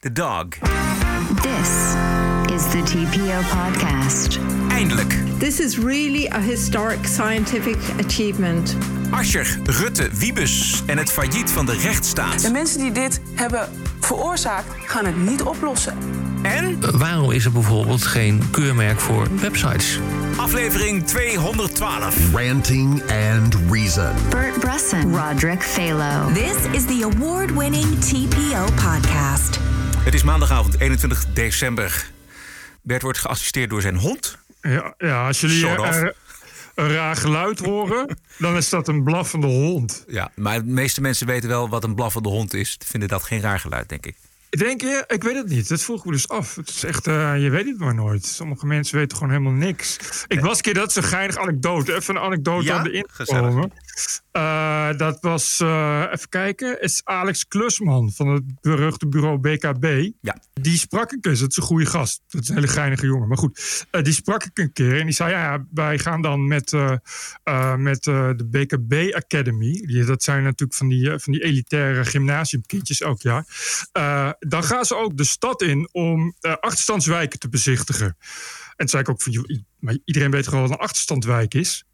the dog. This is the TPO podcast. Eindelijk. This is really a historic scientific achievement. Ascher, Rutte, Wiebes en het failliet van de rechtsstaat. De mensen die dit hebben veroorzaakt, gaan het niet oplossen. En Waarom is er bijvoorbeeld geen keurmerk voor websites? aflevering 212. Ranting and Reason. Bert Bresson, Roderick Phalo. This is the award winning TPO podcast. Het is maandagavond 21 december. Bert wordt geassisteerd door zijn hond. Ja, ja als jullie of. eh, een raar geluid horen, dan is dat een blaffende hond. Ja, maar de meeste mensen weten wel wat een blaffende hond is. Vinden dat geen raar geluid, denk ik. Denk je? Ik weet het niet. Dat vroeg me dus af. Het is echt, eh, je weet het maar nooit. Sommige mensen weten gewoon helemaal niks. Ik was een keer, dat is een geinig anekdote. Even een anekdote Ja? aan de inkomen. Eh, dat was, eh, even kijken, is Alex Klusman van het beruchte bureau BKB. Ja. Die sprak ik eens, dat is een goede gast. Dat is een hele geinige jongen. Maar goed, eh, die sprak ik een keer. En die zei, ja, wij gaan dan met, met de BKB Academy. Die, dat zijn natuurlijk van die, van die elitaire gymnasiumkindjes elk jaar. Dan gaan ze ook de stad in om achterstandswijken te bezichtigen. En toen zei ik ook van, maar iedereen weet gewoon wat een achterstandswijk is.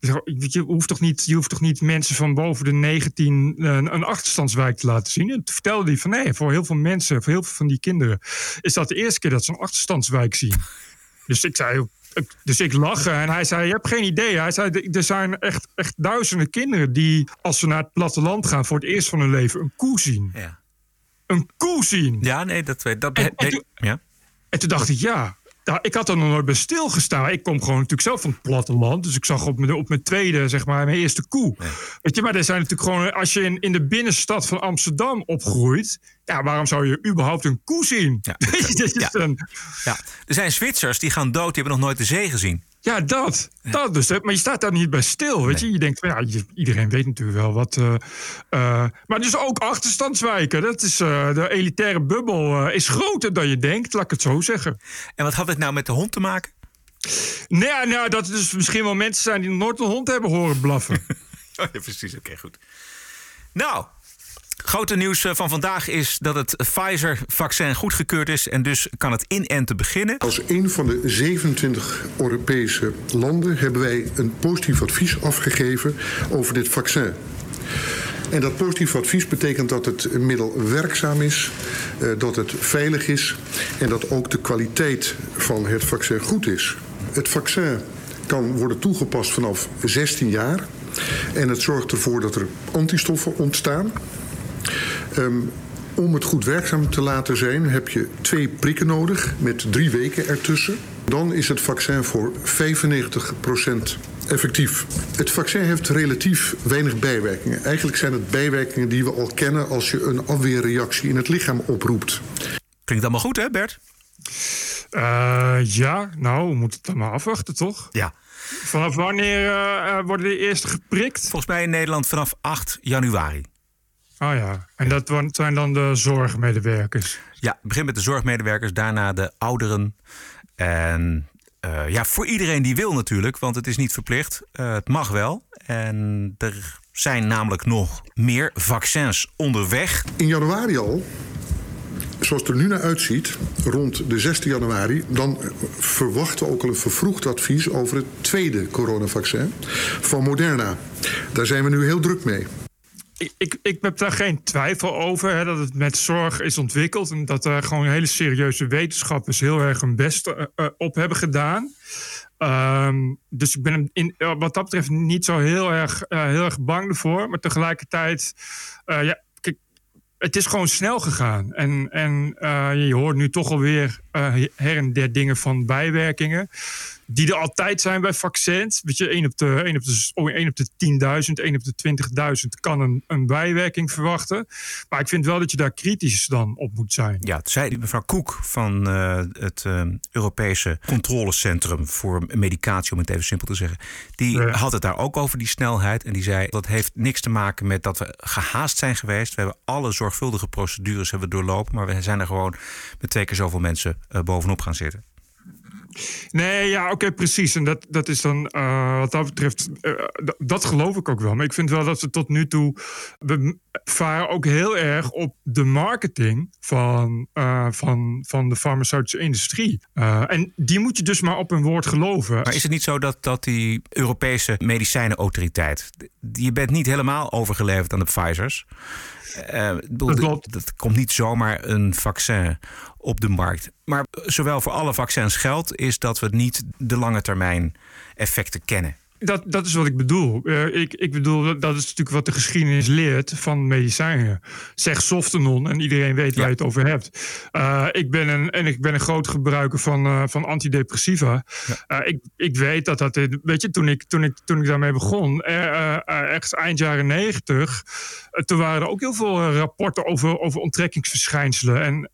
Je hoeft, toch niet, je hoeft toch niet mensen van boven de 19 een, een achterstandswijk te laten zien? En toen vertelde hij van nee, voor heel veel mensen, voor heel veel van die kinderen, is dat de eerste keer dat ze een achterstandswijk zien. Dus ik zei, ik- dus ik lachen en hij zei, je hebt geen idee. Hij zei, er zijn echt, echt duizenden kinderen die, als ze naar het platteland gaan, voor het eerst van hun leven een koe zien. Ja, Een koe zien. ja nee, dat weet dat. En- en nee, toen- ja. En toen dacht ik, ja, nou, ik had er nog nooit bij stilgestaan. Ik kom gewoon natuurlijk zelf van het platteland. Dus ik zag op mijn, op mijn tweede, zeg maar, mijn eerste koe. Weet je, maar er zijn natuurlijk gewoon... Als je in, in de binnenstad van Amsterdam opgroeit... Ja, waarom zou je überhaupt een koe zien? Ja. Ja. een- ja. Er zijn Zwitsers die gaan dood, die hebben nog nooit de zee gezien. Ja, dat. Dat dus. Maar je staat daar niet bij stil, weet je. Je denkt, van, ja, iedereen weet natuurlijk wel wat... eh, eh, maar dus ook achterstandswijken. Dat is, eh, de elitaire bubbel is groter dan je denkt, laat ik het zo zeggen. En wat had dit nou met de hond te maken? Nee, nou, dat er dus misschien wel mensen zijn die nooit een hond hebben horen blaffen. Oh ja, precies. Oké, goed. Nou, grote nieuws eh, van vandaag is dat het Pfizer-vaccin goedgekeurd is. En dus kan het inenten beginnen. Als een van de 27 Europese landen hebben wij een positief advies afgegeven over dit vaccin. En dat positief advies betekent dat het middel werkzaam is, eh, dat het veilig is en dat ook de kwaliteit van het vaccin goed is. Het vaccin kan worden toegepast vanaf 16 jaar en het zorgt ervoor dat er antistoffen ontstaan. Ehm, om het goed werkzaam te laten zijn heb je twee prikken nodig met drie weken ertussen. Dan is het vaccin voor 95% effectief. Het vaccin heeft relatief weinig bijwerkingen. Eigenlijk zijn het bijwerkingen die we al kennen als je een afweerreactie in het lichaam oproept. Klinkt allemaal goed, hè, Bert? Eh, ja, nou, we moeten het dan maar afwachten, toch? Ja. Vanaf wanneer eh, eh, worden de eerste geprikt? Volgens mij in Nederland vanaf 8 januari. Oh ja, en dat zijn dan de zorgmedewerkers. Ja, het begint met de zorgmedewerkers, daarna de ouderen. En eh, ja, voor iedereen die wil natuurlijk, want het is niet verplicht. Eh, het mag wel. En er zijn namelijk nog meer vaccins onderweg. In januari al, zoals het er nu naar uitziet, rond de 16 januari, dan verwachten we ook al een vervroegd advies over het tweede coronavaccin van Moderna. Daar zijn we nu heel druk mee. Ik, ik, heb daar geen twijfel over hè, dat het met zorg is ontwikkeld. En dat er gewoon hele serieuze wetenschappers heel erg hun best eh, eh, op hebben gedaan. Ehm, dus ik ben in, eh, wat dat betreft niet zo heel erg, heel erg bang ervoor. Maar tegelijkertijd, ja, het is gewoon snel gegaan. En, en je hoort nu toch alweer her en der dingen van bijwerkingen. Die er altijd zijn bij vaccins. Weet je, 1 op de, 1 op de, oh, 1 op de 10.000, 1 op de 20.000 kan een, een bijwerking verwachten. Maar ik vind wel dat je daar kritisch dan op moet zijn. Ja, het zei mevrouw Koek van eh, het eh, Europese Controlecentrum voor Medicatie, om het even simpel te zeggen. Die Ja. had het daar ook over, die snelheid. En die zei dat heeft niks te maken met dat we gehaast zijn geweest. We hebben alle zorgvuldige procedures hebben doorlopen. Maar we zijn er gewoon met twee keer zoveel mensen eh, bovenop gaan zitten. Nee, ja, oké, precies. En dat, dat is dan, uh, wat dat betreft, uh, dat geloof ik ook wel. Maar ik vind wel dat we tot nu toe, we varen ook heel erg op de marketing van, uh, van, van de farmaceutische industrie. en die moet je dus maar op een woord geloven. Maar is het niet zo dat, dat die Europese medicijnenautoriteit, je bent niet helemaal overgeleverd aan de Pfizer's? Uh, dat, dat, komt niet zomaar een vaccin op de markt. Maar zowel voor alle vaccins geldt, is dat we niet de lange termijn effecten kennen. Dat, dat is wat ik bedoel. Uh, ik, ik bedoel, dat is natuurlijk wat de geschiedenis leert van medicijnen. Zeg softenon en iedereen weet waar je het over hebt. Uh, ik, ben een, en ik ben een groot gebruiker van, uh, van antidepressiva. Ja. ik, ik weet dat dat... Weet je, toen ik, toen ik, toen ik daarmee begon, ergens eind jaren negentig... toen waren er ook heel veel rapporten over, over onttrekkingsverschijnselen... en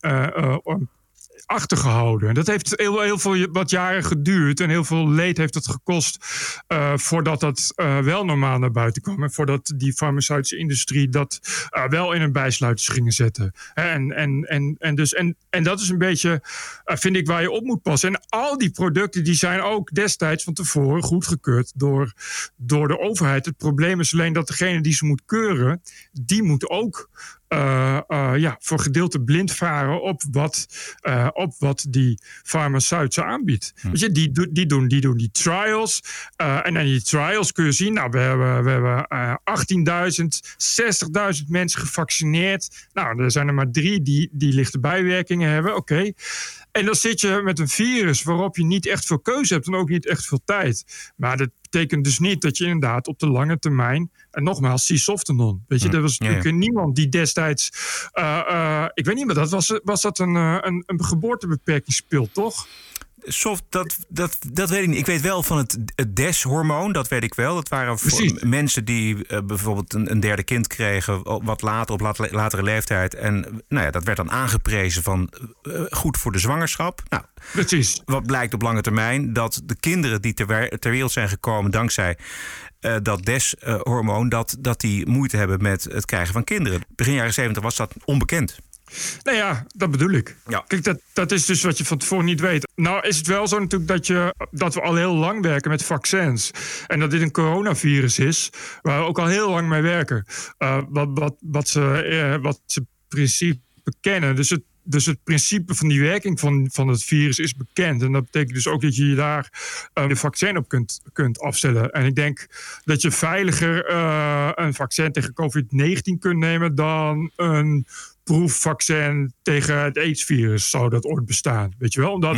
achtergehouden. Dat heeft heel, veel wat jaren geduurd en heel veel leed heeft het gekost uh, voordat dat uh, wel normaal naar buiten kwam. En voordat die farmaceutische industrie dat uh, wel in een bijsluiters gingen zetten. En, en, en, en, dus, en, en dat is een beetje, vind ik, waar je op moet passen. En al die producten die zijn ook destijds van tevoren goedgekeurd door, door de overheid. Het probleem is alleen dat degene die ze moet keuren, die moet ook uh, uh, ja, voor gedeelte blind varen op wat, uh, op wat die farmaceut ze aanbiedt. Hm. Je, die, die, doen, die doen die trials. en in die trials kun je zien, nou, we hebben, we hebben 18.000, 60.000 mensen gevaccineerd. Nou, er zijn er maar drie die, die lichte bijwerkingen hebben. Oké. Okay. En dan zit je met een virus waarop je niet echt veel keuze hebt en ook niet echt veel tijd. Maar dat betekent dus niet dat je inderdaad op de lange termijn. En nogmaals, C-Softenon. Weet je, er was natuurlijk ja, ja. niemand die destijds. Uh, uh, ik weet niet meer, dat was, was dat een, een, een geboortebeperkingspil, toch? Soft, dat, dat, dat weet ik niet. Ik weet wel van het, het DES-hormoon, dat weet ik wel. Dat waren mensen die uh, bijvoorbeeld een, een, derde kind kregen, wat later, op lat, latere leeftijd. En nou ja, dat werd dan aangeprezen van uh, goed voor de zwangerschap. Nou, Precies. Wat blijkt op lange termijn, dat de kinderen die ter, ter wereld zijn gekomen dankzij uh, dat DES-hormoon, dat, dat die moeite hebben met het krijgen van kinderen. Begin jaren 70 was dat onbekend. Nou ja, dat bedoel ik. Ja. Kijk, dat, dat is dus wat je van tevoren niet weet. Nou is het wel zo natuurlijk dat, je, dat we al heel lang werken met vaccins. En dat dit een coronavirus is, waar we ook al heel lang mee werken. Uh, wat, wat, wat, ze, uh, wat ze principe kennen. Dus het, dus het principe van die werking van, van het virus is bekend. En dat betekent dus ook dat je je daar uh, de vaccin op kunt, kunt afstellen. En ik denk dat je veiliger uh, een vaccin tegen COVID-19 kunt nemen dan een proefvaccin tegen het AIDS-virus zou dat ooit bestaan. Weet je wel? Omdat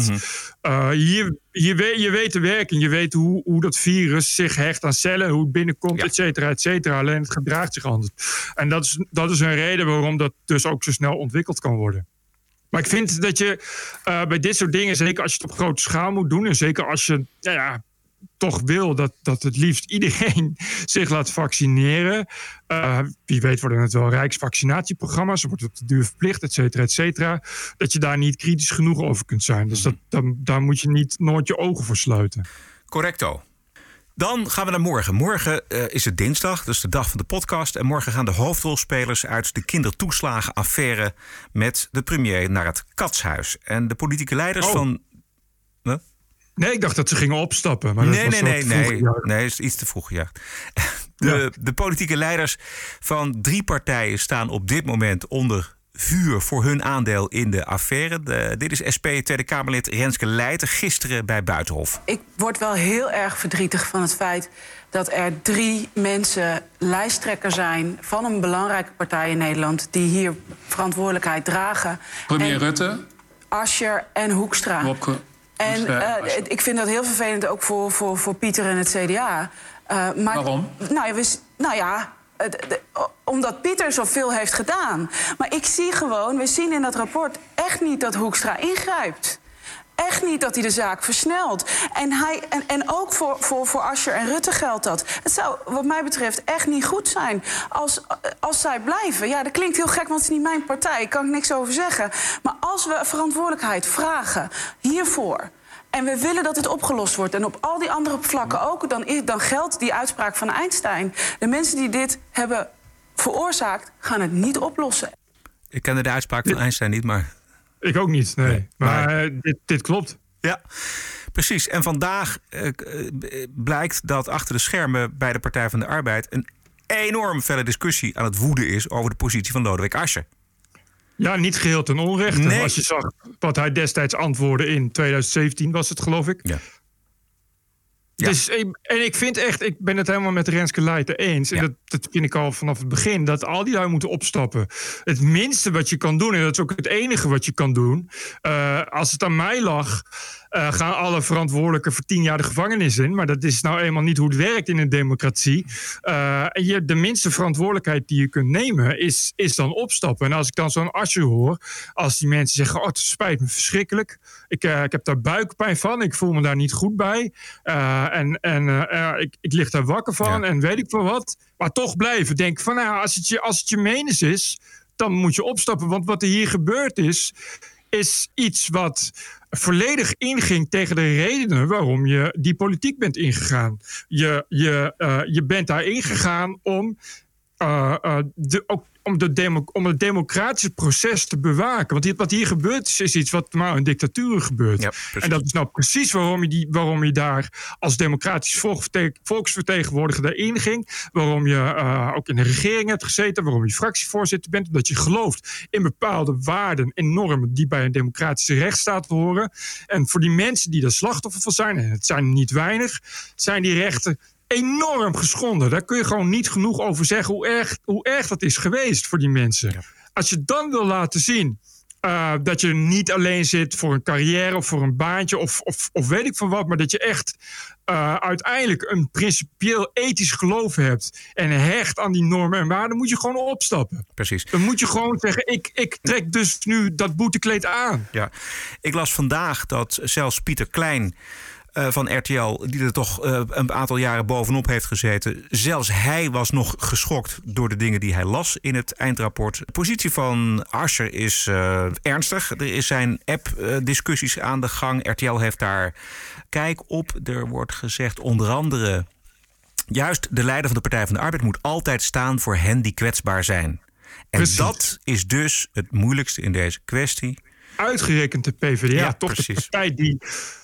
uh, je, je, weet, je weet de werking, je weet hoe, hoe dat virus zich hecht aan cellen, hoe het binnenkomt, ja. et cetera, et cetera. Alleen het gedraagt zich anders. En dat is, dat is een reden waarom dat dus ook zo snel ontwikkeld kan worden. Maar ik vind dat je uh, bij dit soort dingen, zeker als je het op grote schaal moet doen, en zeker als je nou ja, toch wil dat, dat het liefst iedereen zich laat vaccineren. Uh, wie weet worden het wel rijksvaccinatieprogramma's, wordt het op de duur verplicht, et cetera, et cetera. Dat je daar niet kritisch genoeg over kunt zijn. Dus dat, dan, daar moet je niet nooit je ogen voor sluiten. Correcto. Dan gaan we naar morgen. Morgen uh, is het dinsdag, dus de dag van de podcast. En morgen gaan de hoofdrolspelers uit de kindertoeslagenaffaire met de premier naar het katshuis. En de politieke leiders oh. van. Nee, ik dacht dat ze gingen opstappen. Maar nee, dat nee, nee, nee. Nee, is iets te vroeg, ja. De, ja. de politieke leiders van drie partijen staan op dit moment onder vuur voor hun aandeel in de affaire. De, dit is SP Tweede Kamerlid Renske Leijten gisteren bij Buitenhof. Ik word wel heel erg verdrietig van het feit dat er drie mensen lijsttrekker zijn van een belangrijke partij in Nederland die hier verantwoordelijkheid dragen. Premier en Rutte, Ascher en Hoekstra. Wopke. En uh, ik vind dat heel vervelend ook voor, voor, voor Pieter en het CDA. Uh, maar, Waarom? Nou, we, nou ja, de, de, omdat Pieter zoveel heeft gedaan. Maar ik zie gewoon, we zien in dat rapport echt niet dat Hoekstra ingrijpt. Echt niet dat hij de zaak versnelt. En, hij, en, en ook voor, voor, voor Asscher en Rutte geldt dat. Het zou, wat mij betreft, echt niet goed zijn als, als zij blijven. Ja, dat klinkt heel gek, want het is niet mijn partij. Daar kan ik niks over zeggen. Maar als we verantwoordelijkheid vragen hiervoor. En we willen dat het opgelost wordt. En op al die andere vlakken ook. Dan, dan geldt die uitspraak van Einstein. De mensen die dit hebben veroorzaakt, gaan het niet oplossen. Ik kende de uitspraak van Einstein niet, maar ik ook niet, nee. nee maar, maar uh, dit, dit, klopt. Ja. Precies. En vandaag eh, eh, blijkt dat achter de schermen bij de Partij van de Arbeid een enorm felle discussie aan het woeden is over de positie van Lodewijk Asscher. Ja, niet geheel ten onrechte. Nee. Als je zag wat hij destijds antwoordde in 2017 was het, geloof ik. Ja. Ja. Dus, eh, en ik vind echt, ik ben het helemaal met Renske Leijten eens. En Ja. dat, dat vind ik al vanaf het begin, dat al die lui moeten opstappen. Het minste wat je kan doen, en dat is ook het enige wat je kan doen. eh, als het aan mij lag, eh, gaan alle verantwoordelijken voor tien jaar de gevangenis in. Maar dat is nou eenmaal niet hoe het werkt in een democratie. Eh, en je, de minste verantwoordelijkheid die je kunt nemen, is, is dan opstappen. En als ik dan zo'n asje hoor, als die mensen zeggen: Oh, het spijt me verschrikkelijk. Ik, eh, ik heb daar buikpijn van. Ik voel me daar niet goed bij. En en ik, ik lig daar wakker van. Ja. En weet ik veel wat. Maar toch blijven. Denk van, nou, als het je, als het je menens is, dan moet je opstappen. Want wat er hier gebeurd is, is iets wat volledig inging tegen de redenen waarom je die politiek bent ingegaan. Je, je, eh, je bent daar ingegaan om, eh, eh, de, ook, om, de demo, om het democratische proces te bewaken. Want wat hier gebeurt is, is iets wat maar in dictaturen gebeurt. Ja, en dat is nou precies waarom je, die, waarom je daar als democratisch volksverte- volksvertegenwoordiger daarin ging. Waarom je eh, ook in de regering hebt gezeten. Waarom je fractievoorzitter bent. Omdat je gelooft in bepaalde waarden en normen die bij een democratische rechtsstaat horen. En voor die mensen die er slachtoffer van zijn, en het zijn niet weinig, zijn die rechten enorm geschonden. Daar kun je gewoon niet genoeg over zeggen hoe erg, hoe erg dat is geweest voor die mensen. Als je dan wil laten zien eh, dat je niet alleen zit voor een carrière of voor een baantje of, of, of weet ik van wat, maar dat je echt eh, uiteindelijk een principieel ethisch geloof hebt en hecht aan die normen en waarden, moet je gewoon opstappen. Precies. Dan moet je gewoon zeggen: ik, ik trek dus nu dat boetekleed aan. Ja, ik las vandaag dat zelfs Pieter Klein van RTL, die er toch eh, een aantal jaren bovenop heeft gezeten, zelfs hij was nog geschokt door de dingen die hij las in het eindrapport. De positie van Asscher is eh, ernstig. Er is zijn app-discussies aan de gang. RTL heeft daar kijk op. Er wordt gezegd onder andere. Juist de leider van de Partij van de Arbeid moet altijd staan voor hen die kwetsbaar zijn. En Precies. dat is dus het moeilijkste in deze kwestie. Uitgerekend de PvdA, Ja, toch precies. de partij die.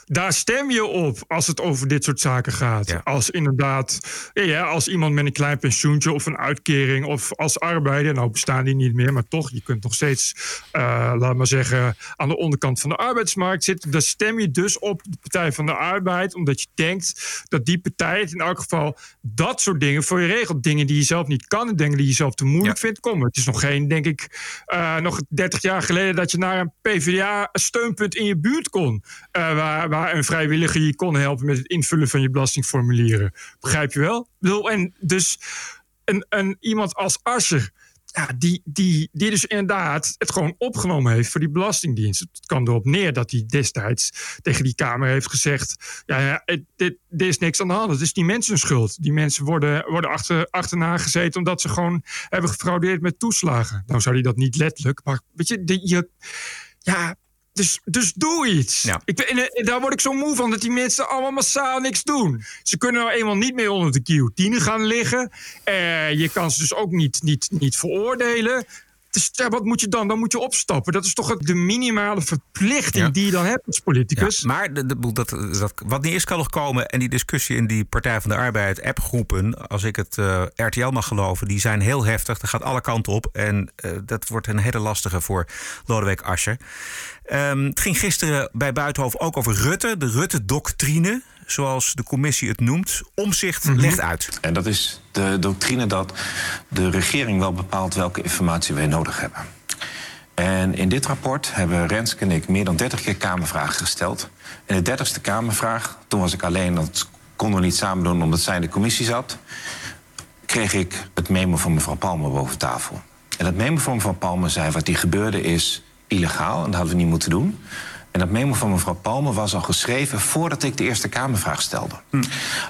Daar stem je op als het over dit soort zaken gaat. Ja. Als inderdaad, ja, ja, als iemand met een klein pensioentje of een uitkering of als arbeider, nou bestaan die niet meer, maar toch, je kunt nog steeds, eh, laat maar zeggen, aan de onderkant van de arbeidsmarkt zitten. Daar stem je dus op de Partij van de Arbeid, omdat je denkt dat die partij het in elk geval dat soort dingen voor je regelt. Dingen die je zelf niet kan en dingen die je zelf te moeilijk Ja. vindt. Kom, het is nog geen, denk ik, eh, nog 30 jaar geleden dat je naar een PvdA-steunpunt in je buurt kon. eh, waar, waar een vrijwilliger je kon helpen met het invullen van je belastingformulieren. Begrijp je wel? En dus een, een, iemand als Asscher. Ja, die, die, die dus inderdaad het gewoon opgenomen heeft voor die Belastingdienst. Het kan erop neer dat hij destijds tegen die Kamer heeft gezegd: Ja, dit, dit is niks aan de hand. Het is die mensen schuld. Die mensen worden, worden achter, achterna gezeten omdat ze gewoon hebben gefraudeerd met toeslagen. Nou zou hij dat niet letterlijk, maar weet je, de, je ja, dus, dus doe iets. Ja. Ik, ben- en, eh, daar word ik zo moe van dat die mensen allemaal massaal niks doen. Ze kunnen nou eenmaal niet meer onder de guillotine gaan liggen. Eh, je kan ze dus ook niet, niet, niet veroordelen. Dus ja, wat moet je dan? Dan moet je opstappen. Dat is toch de minimale verplichting Ja. die je dan hebt als politicus. Ja, maar de, de, dat, dat, wat niet eerst kan nog komen... en die discussie in die Partij van de Arbeid appgroepen... als ik het eh, RTL mag geloven, die zijn heel heftig. Dat gaat alle kanten op. En eh, dat wordt een hele lastige voor Lodewijk Asscher. Ehm, het ging gisteren bij Buitenhof ook over Rutte. De Rutte-doctrine, zoals de commissie het noemt. Omzicht legt uit. En dat is de doctrine dat de regering wel bepaalt welke informatie wij nodig hebben. En in dit rapport hebben Renske en ik meer dan 30 keer Kamervragen gesteld. En de dertigste Kamervraag, toen was ik alleen, dat konden we niet samen doen omdat zij in de commissie zat, kreeg ik het memo van mevrouw Palmer boven tafel. En dat memo van mevrouw Palmer zei: wat hier gebeurde is illegaal en dat hadden we niet moeten doen. En dat memo van mevrouw Palmer was al geschreven voordat ik de Eerste Kamervraag stelde.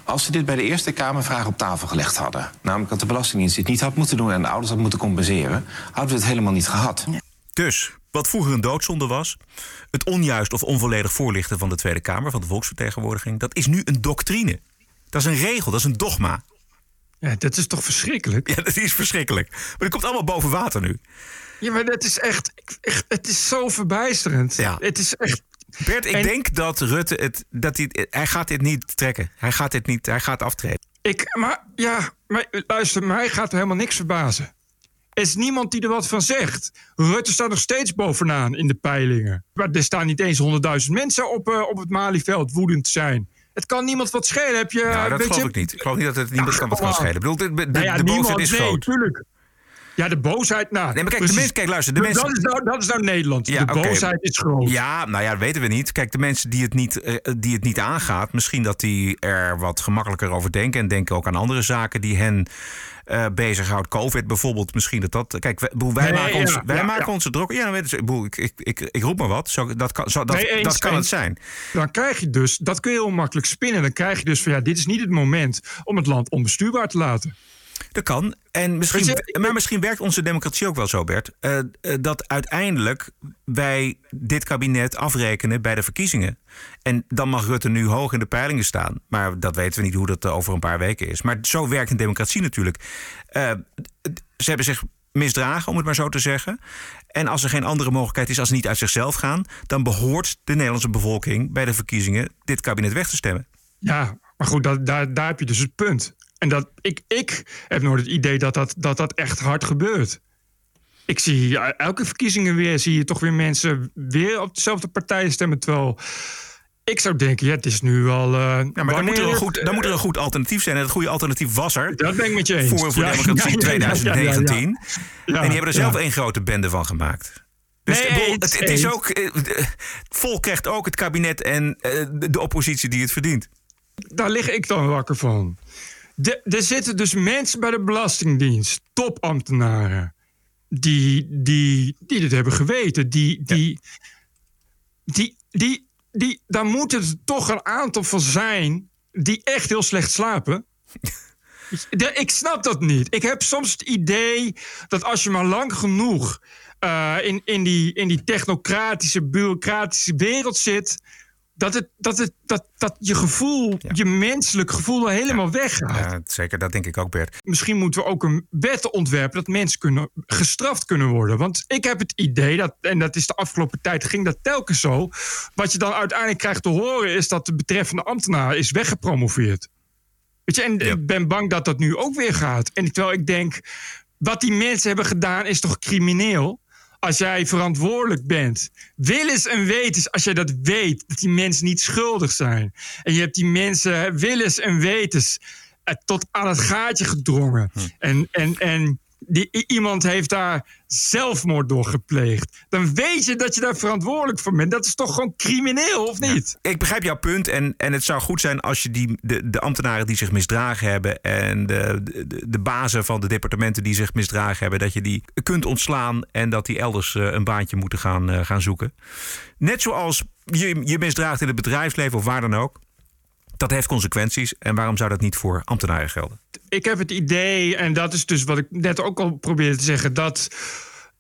Als ze dit bij de Eerste Kamervraag op tafel gelegd hadden, namelijk dat de Belastingdienst dit niet had moeten doen en de ouders had moeten compenseren, hadden we het helemaal niet gehad. Dus, wat vroeger een doodzonde was... het onjuist of onvolledig voorlichten van de Tweede Kamer... van de volksvertegenwoordiging, dat is nu een doctrine. Dat is een regel, dat is een dogma. Ja, dat is toch verschrikkelijk? Ja, dat is verschrikkelijk. Maar dat komt allemaal boven water nu. Ja, maar dat is echt, echt het is zo verbijsterend. Ja. Het is echt, Bert, ik En- denk dat Rutte het, dat hij, hij gaat dit niet trekken. Hij gaat dit niet, hij gaat aftreden. Ik, maar ja, maar, luister, mij gaat er helemaal niks verbazen. Er is niemand die er wat van zegt. Rutte staat nog steeds bovenaan in de peilingen. Maar er staan niet eens honderdduizend mensen op, eh, op het Malieveld woedend te zijn. Het kan niemand wat schelen. Heb je, Nou, dat geloof je, ik niet. Ik geloof niet dat het niemand Ja, kan wat kan schelen. Ik bedoel, de, de, Nou ja, de boosheid niemand, is nee, groot. tuurlijk. Ja, de boosheid. Nou, Nee, maar kijk, de mensen, kijk, luister, de Dat mensen. is nou, dat is nou Nederland. Ja, de boosheid is groot. Ja, nou ja, dat weten we niet. Kijk, de mensen die het niet, eh, die het niet aangaat, misschien dat die er wat gemakkelijker over denken. En denken ook aan andere zaken die hen eh bezighoudt. Covid bijvoorbeeld, misschien dat dat. Kijk, wij, bedoel, wij Nee, maken, ons, wij ja, maken ja. onze druk. Ja, dan weten ze, ik, ik, ik, ik, ik roep maar wat. Zo, dat kan, zo, dat, Nee, eens, dat kan het zijn. Dan krijg je dus, dat kun je heel makkelijk spinnen. Dan krijg je dus van ja, dit is niet het moment om het land onbestuurbaar te laten. Dat kan. En misschien, je, maar misschien werkt onze democratie ook wel zo, Bert. eh, eh, dat uiteindelijk wij dit kabinet afrekenen bij de verkiezingen. En dan mag Rutte nu hoog in de peilingen staan. Maar dat weten we niet hoe dat eh, over een paar weken is. Maar zo werkt een democratie natuurlijk. Eh, ze hebben zich misdragen, om het maar zo te zeggen. En als er geen andere mogelijkheid is als ze niet uit zichzelf gaan... dan behoort de Nederlandse bevolking bij de verkiezingen dit kabinet weg te stemmen. Ja, maar goed, dat, daar, daar heb je dus het punt. En dat, ik, ik heb nooit het idee dat dat, dat dat echt hard gebeurt. Ik zie ja, elke verkiezingen weer, zie je toch weer mensen weer op dezelfde partij stemmen. Terwijl ik zou denken, ja, het is nu al. eh, Ja, maar dan moet, er een goed, dan moet er een goed alternatief zijn. En het goede alternatief was er. Dat ben ik met je eens. Voor, voor Ja, Democratie ja, ja, ja, ja, ja, 2019. ja. Ja, en die hebben er zelf één grote bende van gemaakt. Dus Nee, het, het is ook, eh, het volk krijgt ook het kabinet en eh, de oppositie die het verdient. Daar lig ik dan wakker van. De, er zitten dus mensen bij de Belastingdienst, topambtenaren, die, die, die dit hebben geweten. Die, die, die, die, die, daar moeten er toch een aantal van zijn die echt heel slecht slapen. De- Ik snap dat niet. Ik heb soms het idee dat als je maar lang genoeg eh, in, in, die, in die technocratische, bureaucratische wereld zit. Dat, het, dat, het, dat, dat je gevoel, je menselijk gevoel helemaal weggaat. Ja, zeker, dat denk ik ook, Bert. Misschien moeten we ook een wet ontwerpen dat mensen kunnen, gestraft kunnen worden. Want ik heb het idee, dat, en dat is de afgelopen tijd, ging dat telkens zo. Wat je dan uiteindelijk krijgt te horen is dat de betreffende ambtenaar is weggepromoveerd. Weet je, en ik ben bang dat dat nu ook weer gaat. En terwijl ik denk, wat die mensen hebben gedaan is toch crimineel? Als jij verantwoordelijk bent, willens en wetens, als jij dat weet, dat die mensen niet schuldig zijn. En je hebt die mensen willens en wetens eh, tot aan het gaatje gedrongen. En, en, en die, iemand heeft daar zelfmoord door gepleegd. Dan weet je dat je daar verantwoordelijk voor bent. Dat is toch gewoon crimineel, of niet? Ik begrijp jouw punt en, en het zou goed zijn als je die, de, de ambtenaren die zich misdragen hebben en de, de, de bazen van de departementen die zich misdragen hebben, dat je die kunt ontslaan en dat die elders eh, een baantje moeten gaan, eh, gaan zoeken. Net zoals je je misdraagt in het bedrijfsleven of waar dan ook. Dat heeft consequenties en waarom zou dat niet voor ambtenaren gelden? ik heb het idee, en dat is dus wat ik net ook al probeerde te zeggen, dat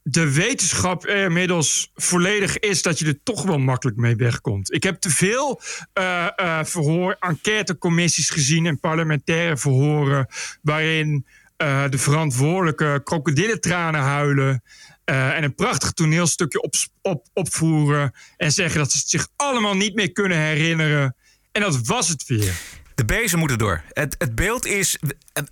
de wetenschap er inmiddels volledig is dat je er toch wel makkelijk mee wegkomt. Ik heb te veel eh, eh, verhoor, enquêtecommissies gezien en parlementaire verhoren waarin eh, de verantwoordelijke krokodillentranen huilen. en een prachtig toneelstukje op, op, opvoeren. En zeggen dat ze het zich allemaal niet meer kunnen herinneren. En dat was het weer. De bezen moeten door. Het, het beeld is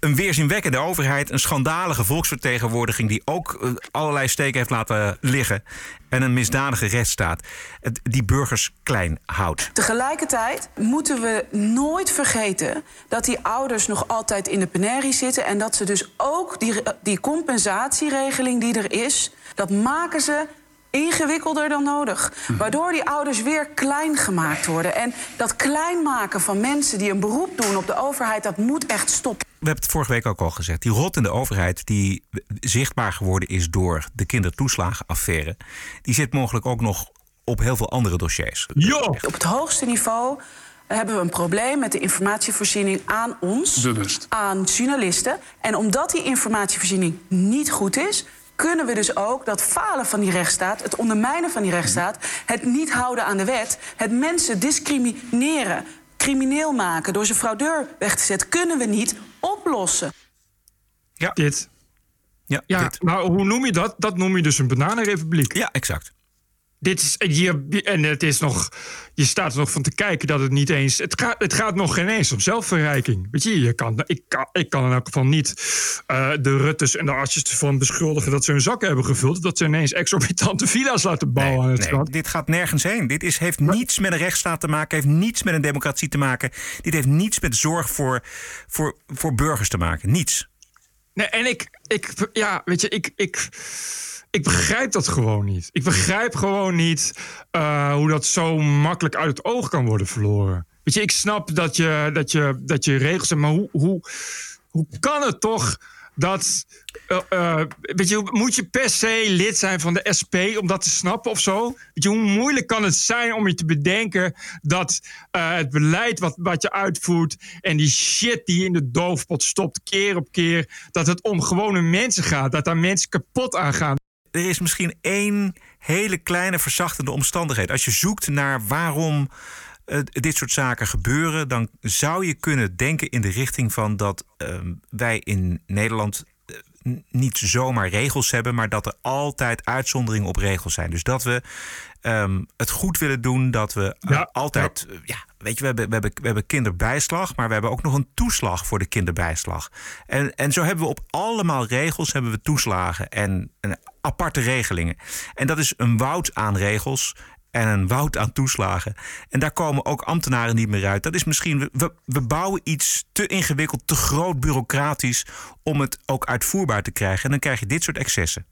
een weerzinwekkende overheid, een schandalige volksvertegenwoordiging die ook eh, allerlei steken heeft laten liggen en een misdadige rechtsstaat het, die burgers klein houdt. Tegelijkertijd moeten we nooit vergeten dat die ouders nog altijd in de penarie zitten. En dat ze dus ook die, die compensatieregeling die er is, dat maken ze ingewikkelder dan nodig. Waardoor die ouders weer klein gemaakt worden. En dat klein maken van mensen die een beroep doen op de overheid, dat moet echt stoppen. We hebben het vorige week ook al gezegd. Die rot in de overheid die zichtbaar geworden is door de kindertoeslagenaffaire... die zit mogelijk ook nog op heel veel andere dossiers. Op het hoogste niveau hebben we een probleem met de informatievoorziening aan ons, aan journalisten. En omdat die informatievoorziening niet goed is, kunnen we dus ook dat falen van die rechtsstaat, het ondermijnen van die rechtsstaat, het niet houden aan de wet, het mensen discrimineren, crimineel maken door ze fraudeur weg te zetten, kunnen we niet oplossen. Ja. Dit. Ja, Ja, dit. maar hoe noem je dat? Dat noem je dus een bananenrepubliek. Ja, exact. Dit is, je, en het is nog, je staat er nog van te kijken dat het niet eens. Het gaat, het gaat nog geen eens om zelfverrijking. Weet je, je kan, ik, kan, ik kan in elk geval niet uh, de Ruttes en de Asjes ervan beschuldigen dat ze hun zakken hebben gevuld. Dat ze ineens exorbitante villa's laten bouwen nee, aan het nee, Dit gaat nergens heen. Dit is, heeft niets met een rechtsstaat te maken, heeft niets met een democratie te maken. Dit heeft niets met zorg voor, voor, voor burgers te maken. Niets. Nee, en ik, ik ja, weet je, ik. ik ik begrijp dat gewoon niet. Ik begrijp gewoon niet uh, hoe dat zo makkelijk uit het oog kan worden verloren. Weet je, ik snap dat je, dat je, dat je regels hebt, maar hoe, hoe, hoe kan het toch dat. Uh, uh, weet je, moet je per se lid zijn van de SP om dat te snappen of zo? Weet je, hoe moeilijk kan het zijn om je te bedenken dat het beleid wat, wat je uitvoert en die shit die je in de doofpot stopt, keer op keer, dat het om gewone mensen gaat, dat daar mensen kapot aan gaan er is misschien één hele kleine verzachtende omstandigheid. Als je zoekt naar waarom uh, dit soort zaken gebeuren, dan zou je kunnen denken in de richting van dat uh, wij in Nederland niet zomaar regels hebben, maar dat er altijd uitzonderingen op regels zijn. Dus dat we um, het goed willen doen, dat we ja, altijd. Ja. ja. weet je, we hebben, we, hebben, we hebben kinderbijslag, maar we hebben ook nog een toeslag voor de kinderbijslag. En, en zo hebben we op allemaal regels hebben we toeslagen en, en aparte regelingen. En dat is een woud aan regels en een woud aan toeslagen. En daar komen ook ambtenaren niet meer uit. Dat is misschien, we, we bouwen iets te ingewikkeld, te groot bureaucratisch om het ook uitvoerbaar te krijgen. En dan krijg je dit soort excessen.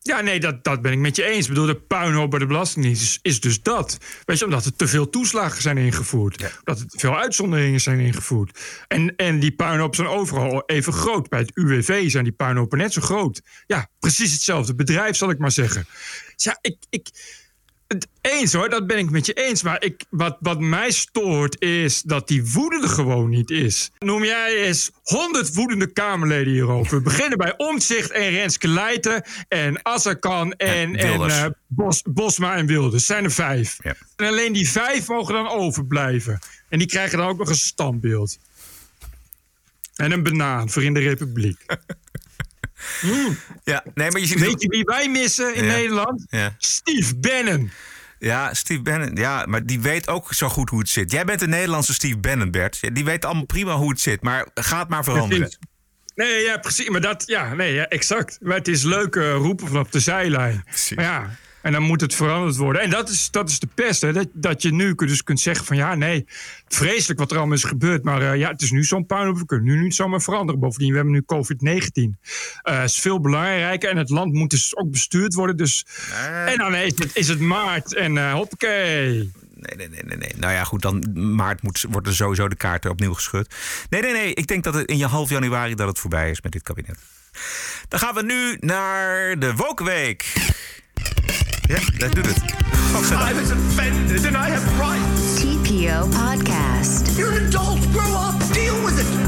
Ja, nee, dat, dat ben ik met je eens. Ik bedoel, de puinhoop bij de Belastingdienst is, is dus dat. Weet je, omdat er te veel toeslagen zijn ingevoerd. Ja. Dat er te veel uitzonderingen zijn ingevoerd. En, en die puinhoop zijn overal even groot. Bij het UWV zijn die puinhopen net zo groot. Ja, precies hetzelfde bedrijf, zal ik maar zeggen. Ja, ik... ik eens hoor, dat ben ik met je eens. Maar ik, wat, wat mij stoort is dat die woede er gewoon niet is. Noem jij eens 100 woedende Kamerleden hierover. We beginnen bij Omtzigt en Renske Leijten en Azarkan en, en uh, Bos, Bosma en Wilders. Zijn er vijf. Ja. En alleen die vijf mogen dan overblijven. En die krijgen dan ook nog een standbeeld. En een banaan voor in de Republiek. Mm. Ja, nee, maar je ziet Weet je wie wij missen in ja. Nederland? Ja. Steve Bannon. Ja, Steve Bannon. Ja, maar die weet ook zo goed hoe het zit. Jij bent de Nederlandse Steve Bannon, Bert. Die weet allemaal prima hoe het zit. Maar gaat maar veranderen. Nee, ja, precies. Maar dat, ja, nee, ja, exact. Maar het is leuk uh, roepen vanaf de zijlijn. Precies. Maar ja, en dan moet het veranderd worden. En dat is, dat is de pest. Hè? Dat, dat je nu dus kunt zeggen van ja, nee, vreselijk wat er allemaal is gebeurd. Maar uh, ja, het is nu zo'n puinhoop. We kunnen nu niet zomaar veranderen. Bovendien, we hebben nu COVID-19. Uh, is veel belangrijker. En het land moet dus ook bestuurd worden. Dus, nee. En dan is het, is het maart. En uh, hoppakee. Nee, nee, nee, nee, nee. Nou ja, goed, dan maart moet, worden sowieso de kaarten opnieuw geschud. Nee, nee, nee. Ik denk dat het in je half januari dat het voorbij is met dit kabinet. Dan gaan we nu naar de Wokweek. Ja, dat doet het. I was offended and I have rights. TPO Podcast. You're an adult. Grow up. Deal with it.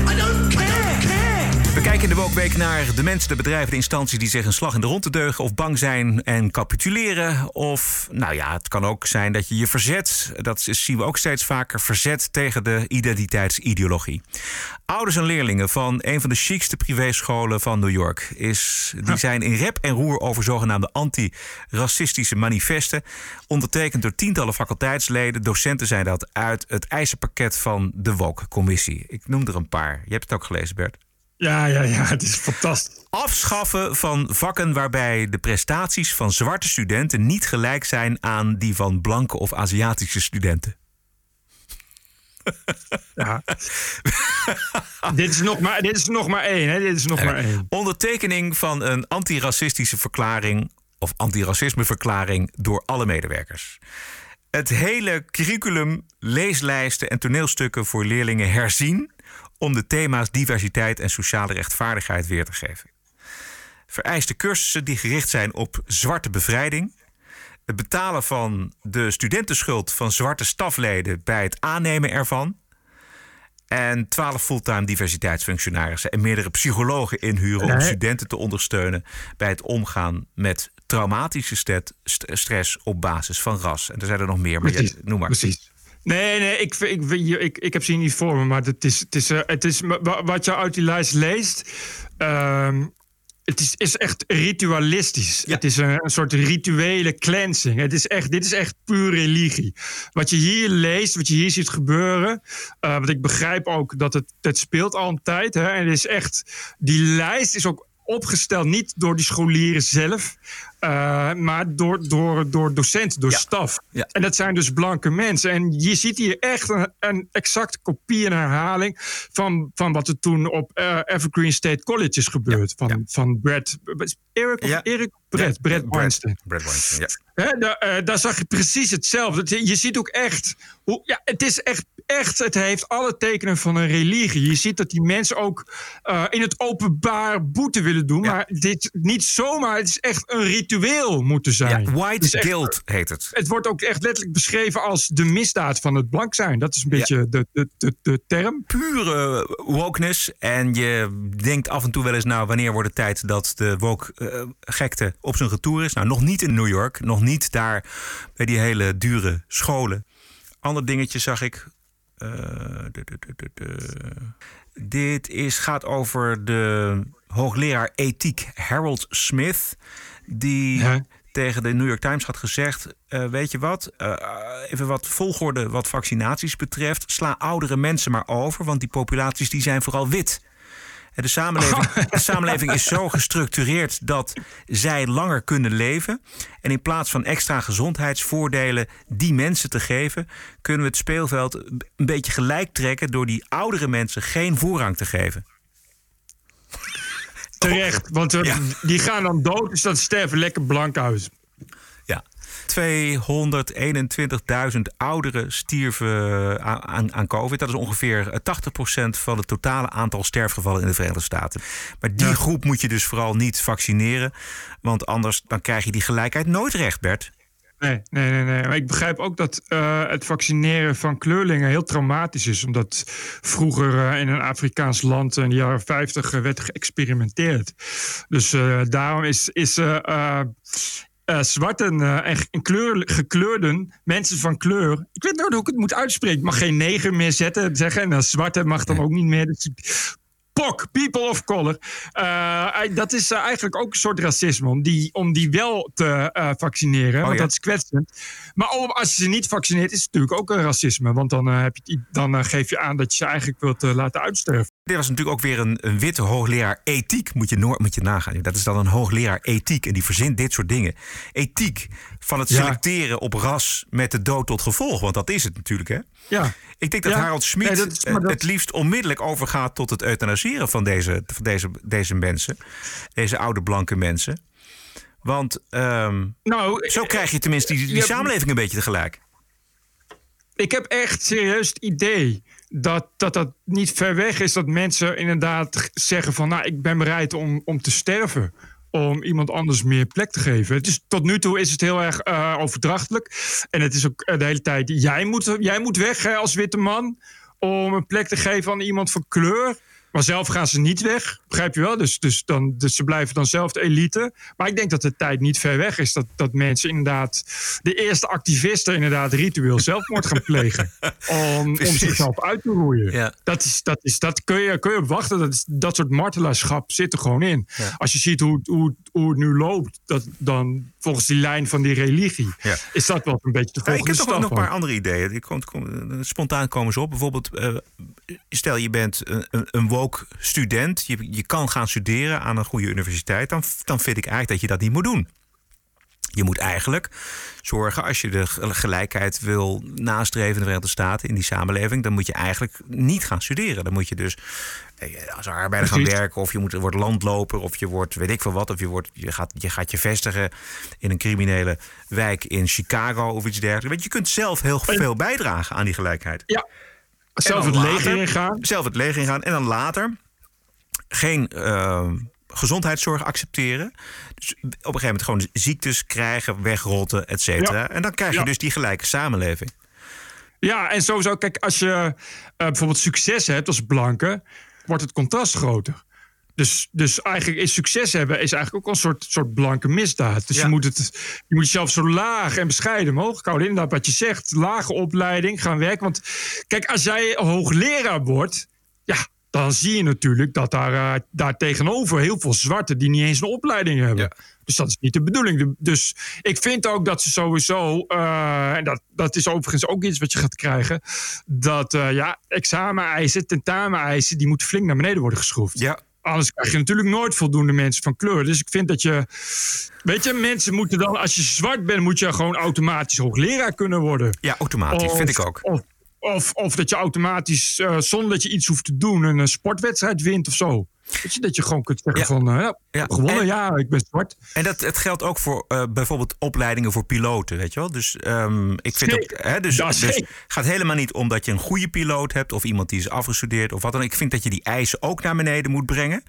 We kijken in de Wokweek naar de mensen, de bedrijven, de instanties die zich een slag in de rond te deugen of bang zijn en capituleren. Of, nou ja, het kan ook zijn dat je je verzet, dat zien we ook steeds vaker, verzet tegen de identiteitsideologie. Ouders en leerlingen van een van de chicste privéscholen van New York is, die zijn in rep en roer over zogenaamde anti-racistische manifesten. Ondertekend door tientallen faculteitsleden. Docenten zijn dat uit het eisenpakket van de Woke-commissie. Ik noem er een paar. Je hebt het ook gelezen, Bert. Ja, ja, ja, het is fantastisch. Afschaffen van vakken waarbij de prestaties van zwarte studenten niet gelijk zijn aan die van blanke of Aziatische studenten. Ja. dit, is nog maar, dit is nog maar één, hè? Dit is nog maar één. Ondertekening van een antiracistische verklaring of antiracismeverklaring door alle medewerkers. Het hele curriculum, leeslijsten en toneelstukken voor leerlingen herzien om de thema's diversiteit en sociale rechtvaardigheid weer te geven. Vereiste cursussen die gericht zijn op zwarte bevrijding. Het betalen van de studentenschuld van zwarte stafleden bij het aannemen ervan. En 12 fulltime diversiteitsfunctionarissen en meerdere psychologen inhuren om studenten te ondersteunen bij het omgaan met traumatische stress op basis van ras. En er zijn er nog meer, maar precies, je, noem maar. Precies. Nee, nee, ik, ik, ik, ik heb ze niet voor me, maar het is, het is, het is wat je uit die lijst leest. Um, het is, is echt ritualistisch. Het is een, een, soort rituele cleansing. Het is echt, dit is echt puur religie. Wat je hier leest, wat je hier ziet gebeuren. Uh, want ik begrijp ook dat het, het speelt al een tijd. Hè, en het is echt, die lijst is ook opgesteld niet door die scholieren zelf, uh, maar door, door, door docenten, door staf. En dat zijn dus blanke mensen. En je ziet hier echt een, een exacte kopie en herhaling van, van wat er toen op uh, Evergreen State College is gebeurd. Van, van Brad. Eric of Eric? Brad, Brad Weinstein. Brad Weinstein, ja. He, daar, uh, daar, zag je precies hetzelfde. Je ziet ook echt, hoe, ja, het is echt, echt, het heeft alle tekenen van een religie. Je ziet dat die mensen ook uh, in het openbaar boete willen doen. Ja. Maar dit niet zomaar, het is echt een ritueel moeten zijn. Ja, white dus guilt heet het. Het wordt ook echt letterlijk beschreven als de misdaad van het blank zijn. Dat is een beetje de, de, de, de, term. Pure wokeness. En je denkt af en toe wel eens, nou, wanneer wordt het tijd dat de woke uh, gekte op zijn retour is? Nou, nog niet in New York, nog niet daar bij die hele dure scholen. Ander dingetje zag ik. De, de, de, Dit is, gaat over de hoogleraar ethiek Harold Smith. Die ja. tegen de New York Times had gezegd: uh, Weet je wat, uh, even wat volgorde wat vaccinaties betreft. Sla oudere mensen maar over, want die populaties die zijn vooral wit. De samenleving, de samenleving is zo gestructureerd dat zij langer kunnen leven. En in plaats van extra gezondheidsvoordelen die mensen te geven, kunnen we het speelveld een beetje gelijk trekken door die oudere mensen geen voorrang te geven. Terecht, want ja. die gaan dan dood, dus dat sterven lekker blank uit. 221.000 ouderen stierven aan, aan, COVID. Dat is ongeveer 80% van het totale aantal sterfgevallen in de Verenigde Staten. Maar die ja. groep moet je dus vooral niet vaccineren. Want anders dan krijg je die gelijkheid nooit recht, Bert. Nee, nee, nee, nee. Maar ik begrijp ook dat uh, het vaccineren van kleurlingen heel traumatisch is. Omdat vroeger uh, in een Afrikaans land in de jaren 50 werd geëxperimenteerd. Dus daarom is, is uh, zwarten uh, en kleur, gekleurden, mensen van kleur. Ik weet nooit hoe ik het moet uitspreken. Ik mag geen neger meer zetten, zeggen. En zwarte mag dan ook niet meer. Dus POC, people of color. Uh, dat is eigenlijk ook een soort racisme. Om die, om die wel te vaccineren. Oh, want ja. dat is kwetsend. Maar als je ze niet vaccineert, is het natuurlijk ook een racisme. Want dan, heb je, dan geef je aan dat je ze eigenlijk wilt laten uitsterven. Dit was natuurlijk ook weer een, een witte hoogleraar ethiek, moet je, moet je nagaan. Dat is dan een hoogleraar ethiek en die verzint dit soort dingen. Ethiek van het selecteren ja. op ras met de dood tot gevolg, want dat is het natuurlijk, hè? Ja. Ik denk dat ja. Harold Schmid nee, dat, dat... het liefst onmiddellijk overgaat tot het euthanaseren van deze, van deze, deze mensen, deze oude blanke mensen. Want um, nou, zo krijg je tenminste die, die ja, samenleving een beetje tegelijk. Ik heb echt serieus het idee dat, dat dat niet ver weg is dat mensen inderdaad zeggen van nou ik ben bereid om, om te sterven om iemand anders meer plek te geven. Het is, tot nu toe is het heel erg uh, overdrachtelijk. En het is ook de hele tijd, jij moet, jij moet weg hè, als witte man... om een plek te geven aan iemand van kleur. Maar zelf gaan ze niet weg, begrijp je wel? Dus, dus, dan, dus ze blijven dan zelf de elite. Maar ik denk dat de tijd niet ver weg is dat, dat mensen inderdaad... de eerste activisten inderdaad ritueel zelfmoord gaan plegen. om, om zichzelf uit te roeien. Ja. Dat, is, dat, is, dat kun, je, kun je op wachten. Dat, is, dat soort martelaarschap zit er gewoon in. Ja. Als je ziet hoe, hoe, hoe het nu loopt... Dat, dan volgens die lijn van die religie... Ja. is dat wel een beetje de volgende Ik heb toch nog een paar andere ideeën. Ik kom, kom, spontaan komen ze op. Bijvoorbeeld, uh, stel je bent een, een, woke student, je, je kan gaan studeren aan een goede universiteit, dan, dan vind ik eigenlijk dat je dat niet moet doen. Je moet eigenlijk zorgen, als je de gelijkheid wil nastreven in de Verenigde Staten, in die samenleving, dan moet je eigenlijk niet gaan studeren. Dan moet je dus als arbeider gaan werken, of je moet, wordt landloper, of je wordt weet ik veel wat, of je, wordt, je, gaat, je gaat je vestigen in een criminele wijk in Chicago of iets dergelijks. Want je kunt zelf heel veel bijdragen aan die gelijkheid. Ja, zelf het leger ingaan. Zelf het leger ingaan. En dan later geen uh, gezondheidszorg accepteren. Dus op een gegeven moment gewoon ziektes krijgen, wegrotten, et cetera. Ja. En dan krijg je ja. dus die gelijke samenleving. Ja, en sowieso, kijk, als je uh, bijvoorbeeld succes hebt als blanke, wordt het contrast groter. Dus, dus eigenlijk is succes hebben is eigenlijk ook een soort, soort blanke misdaad. Dus ja. je, moet het, je moet jezelf zo laag en bescheiden mogelijk houden. Inderdaad, wat je zegt, lage opleiding, gaan werken. Want kijk, als jij hoogleraar wordt, ja, dan zie je natuurlijk dat daar, uh, daar tegenover heel veel zwarten die niet eens een opleiding hebben. Dus dat is niet de bedoeling. Dus ik vind ook dat ze sowieso, uh, en dat, dat is overigens ook iets wat je gaat krijgen, dat uh, ja, exameneisen, tentameneisen, die moeten flink naar beneden worden geschroefd. Ja. Anders krijg je natuurlijk nooit voldoende mensen van kleur. Dus ik vind dat je. Weet je, mensen moeten dan. Als je zwart bent, moet je gewoon automatisch hoogleraar kunnen worden. Ja, automatisch, of, vind ik ook. Of, of, of dat je automatisch, uh, zonder dat je iets hoeft te doen, een sportwedstrijd wint of zo. Weet je, dat je gewoon kunt zeggen Ja. van, uh, ja, Ja. gewonnen, En- ja, ik ben zwart. En dat, het geldt ook voor eh, bijvoorbeeld opleidingen voor piloten, weet je wel. Dus ehm, ik vind ook, hè, dus, dus het gaat helemaal niet om dat je een goede piloot hebt of iemand die is afgestudeerd of wat dan. Ik vind dat je die eisen ook naar beneden moet brengen.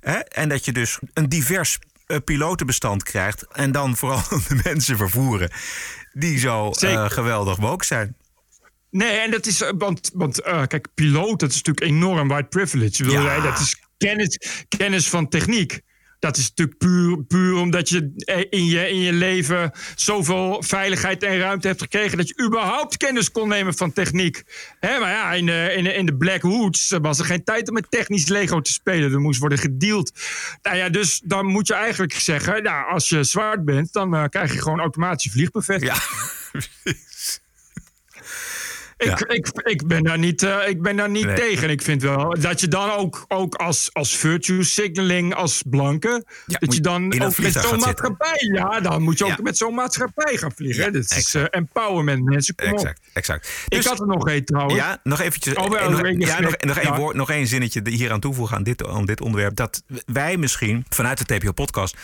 Hè? En dat je dus een divers eh, pilotenbestand krijgt en dan vooral de mensen vervoeren die zo eh, geweldig woke zijn. Nee, en dat is, eh, want, want eh, kijk, piloot, dat is natuurlijk enorm white privilege. Wil Ja. dat is kennis, kennis van techniek. Dat is natuurlijk puur, puur omdat je eh, in, je in je leven zoveel veiligheid en ruimte hebt gekregen. dat je überhaupt kennis kon nemen van techniek. Hè, maar ja, in de, in, de, in de Black Hoods was er geen tijd om met technisch Lego te spelen. Er moest worden gedeeld. Nou ja, dus dan moet je eigenlijk zeggen: nou, als je zwart bent, dan krijg je gewoon automatisch vliegbuffet. Ja, Ik, Ja. ik, ik ben daar niet, eh, ik ben daar niet Nee. tegen. Ik vind wel dat je dan ook, ook als, als virtue signaling, als blanke, Ja, dat je dan ook met zo'n zitten. maatschappij, ja, dan moet je ook Ja. met zo'n maatschappij gaan vliegen. Dit is eh, empowerment, mensen. Kom op. exact, exact. Ik Dus- had er nog één trouwens. Ja, nog eventjes. Oh, wel, eh, nog, een ja, nog, nog, één woord, nog één zinnetje hier aan toevoegen aan dit, aan dit onderwerp. Dat wij misschien vanuit de TPO-podcast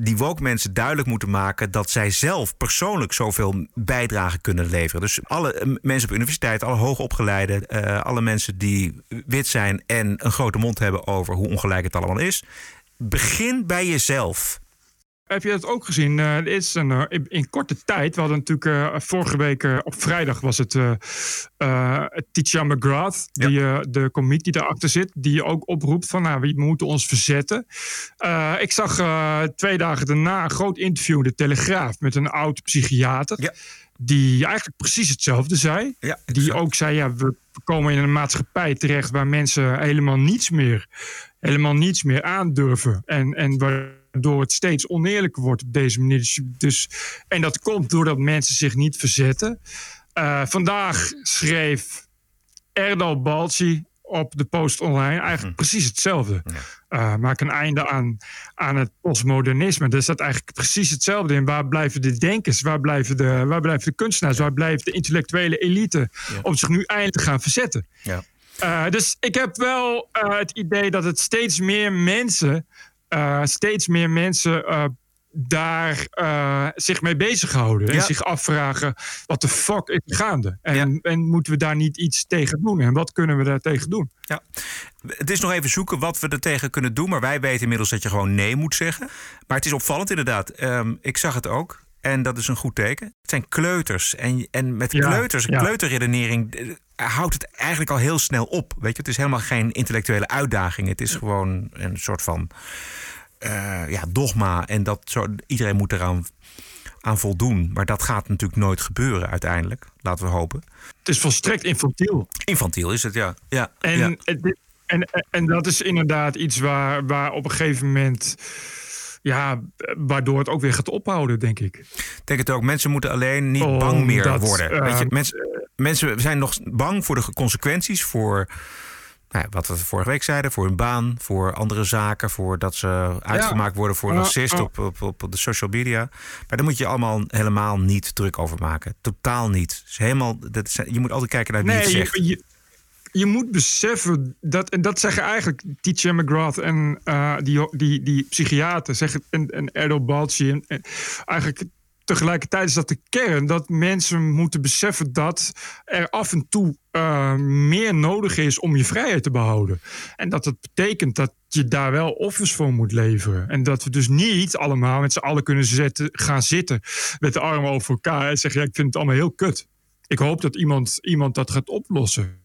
die woke mensen duidelijk moeten maken dat zij zelf persoonlijk zoveel bijdrage kunnen leveren. Dus alle mensen op universiteit, alle hoogopgeleiden, eh, alle mensen die wit zijn en een grote mond hebben over hoe ongelijk het allemaal is. Begin bij jezelf. Heb je dat ook gezien? Eh, is een, eh, in, in korte tijd, we hadden natuurlijk vorige week op vrijdag was het Titia McGrath, die, de komiek die daarachter zit, die ook oproept van nou, we moeten ons verzetten. Ik zag twee dagen daarna een groot interview in de Telegraaf met een oud psychiater. Ja. Die eigenlijk precies hetzelfde zei. Ja, die ook zei, ja, we komen in een maatschappij terecht waar mensen helemaal niets meer, helemaal niets meer aandurven. En, en waardoor het steeds oneerlijker wordt op deze manier. Dus, dus, en dat komt doordat mensen zich niet verzetten. Eh, vandaag schreef Erdal Balci op de Post Online eigenlijk precies hetzelfde. Eh, maak een einde aan, aan het postmodernisme. Er staat eigenlijk precies hetzelfde in. Waar blijven de denkers? Waar blijven de, waar blijven de kunstenaars? Waar blijft de intellectuele elite? Om zich nu eindelijk te gaan verzetten. Ja. Eh, dus ik heb wel eh, het idee dat het steeds meer mensen, steeds meer mensen daar eh, zich mee bezighouden. En Ja. zich afvragen, wat de fuck is gaande? En, en moeten we daar niet iets tegen doen? En wat kunnen we daar tegen doen? Ja. Het is nog even zoeken wat we er tegen kunnen doen. Maar wij weten inmiddels dat je gewoon nee moet zeggen. Maar het is opvallend inderdaad. Ehm, ik zag het ook. En dat is een goed teken. Het zijn kleuters. En, en met Ja, kleuters, ja. kleuterredenering... eh, houdt het eigenlijk al heel snel op. Weet je, het is helemaal geen intellectuele uitdaging. Het is gewoon een soort van eh, ja, dogma. En dat zo, iedereen moet eraan aan voldoen. Maar dat gaat natuurlijk nooit gebeuren uiteindelijk. Laten we hopen. Het is volstrekt infantiel. Infantiel is het, ja. ja En, ja. het- en, en dat is inderdaad iets waar, waar op een gegeven moment. Ja, waardoor het ook weer gaat ophouden, denk ik. Ik denk het ook. Mensen moeten alleen niet Omdat, bang meer worden. eh, Weet je, mensen, mensen zijn nog bang voor de consequenties. Voor nou wat we vorige week zeiden. Voor hun baan. Voor andere zaken. Voor dat ze uitgemaakt worden voor Ja, racist op, op, op de social media. Maar daar moet je allemaal helemaal niet druk over maken. Totaal niet. Is helemaal, dat is- je moet altijd kijken naar wie het Nee, zegt. je, je, je moet beseffen dat, en dat zeggen eigenlijk Teacher McGrath en eh, die, die, die psychiater zeggen, en, en Erdo Balci. En, en eigenlijk tegelijkertijd is dat de kern dat mensen moeten beseffen dat er af en toe eh, meer nodig is om je vrijheid te behouden. En dat het betekent dat je daar wel offers voor moet leveren. En dat we dus niet allemaal met z'n allen kunnen zetten, gaan zitten met de armen over elkaar en zeggen: ja, ik vind het allemaal heel kut. Ik hoop dat iemand, iemand dat gaat oplossen.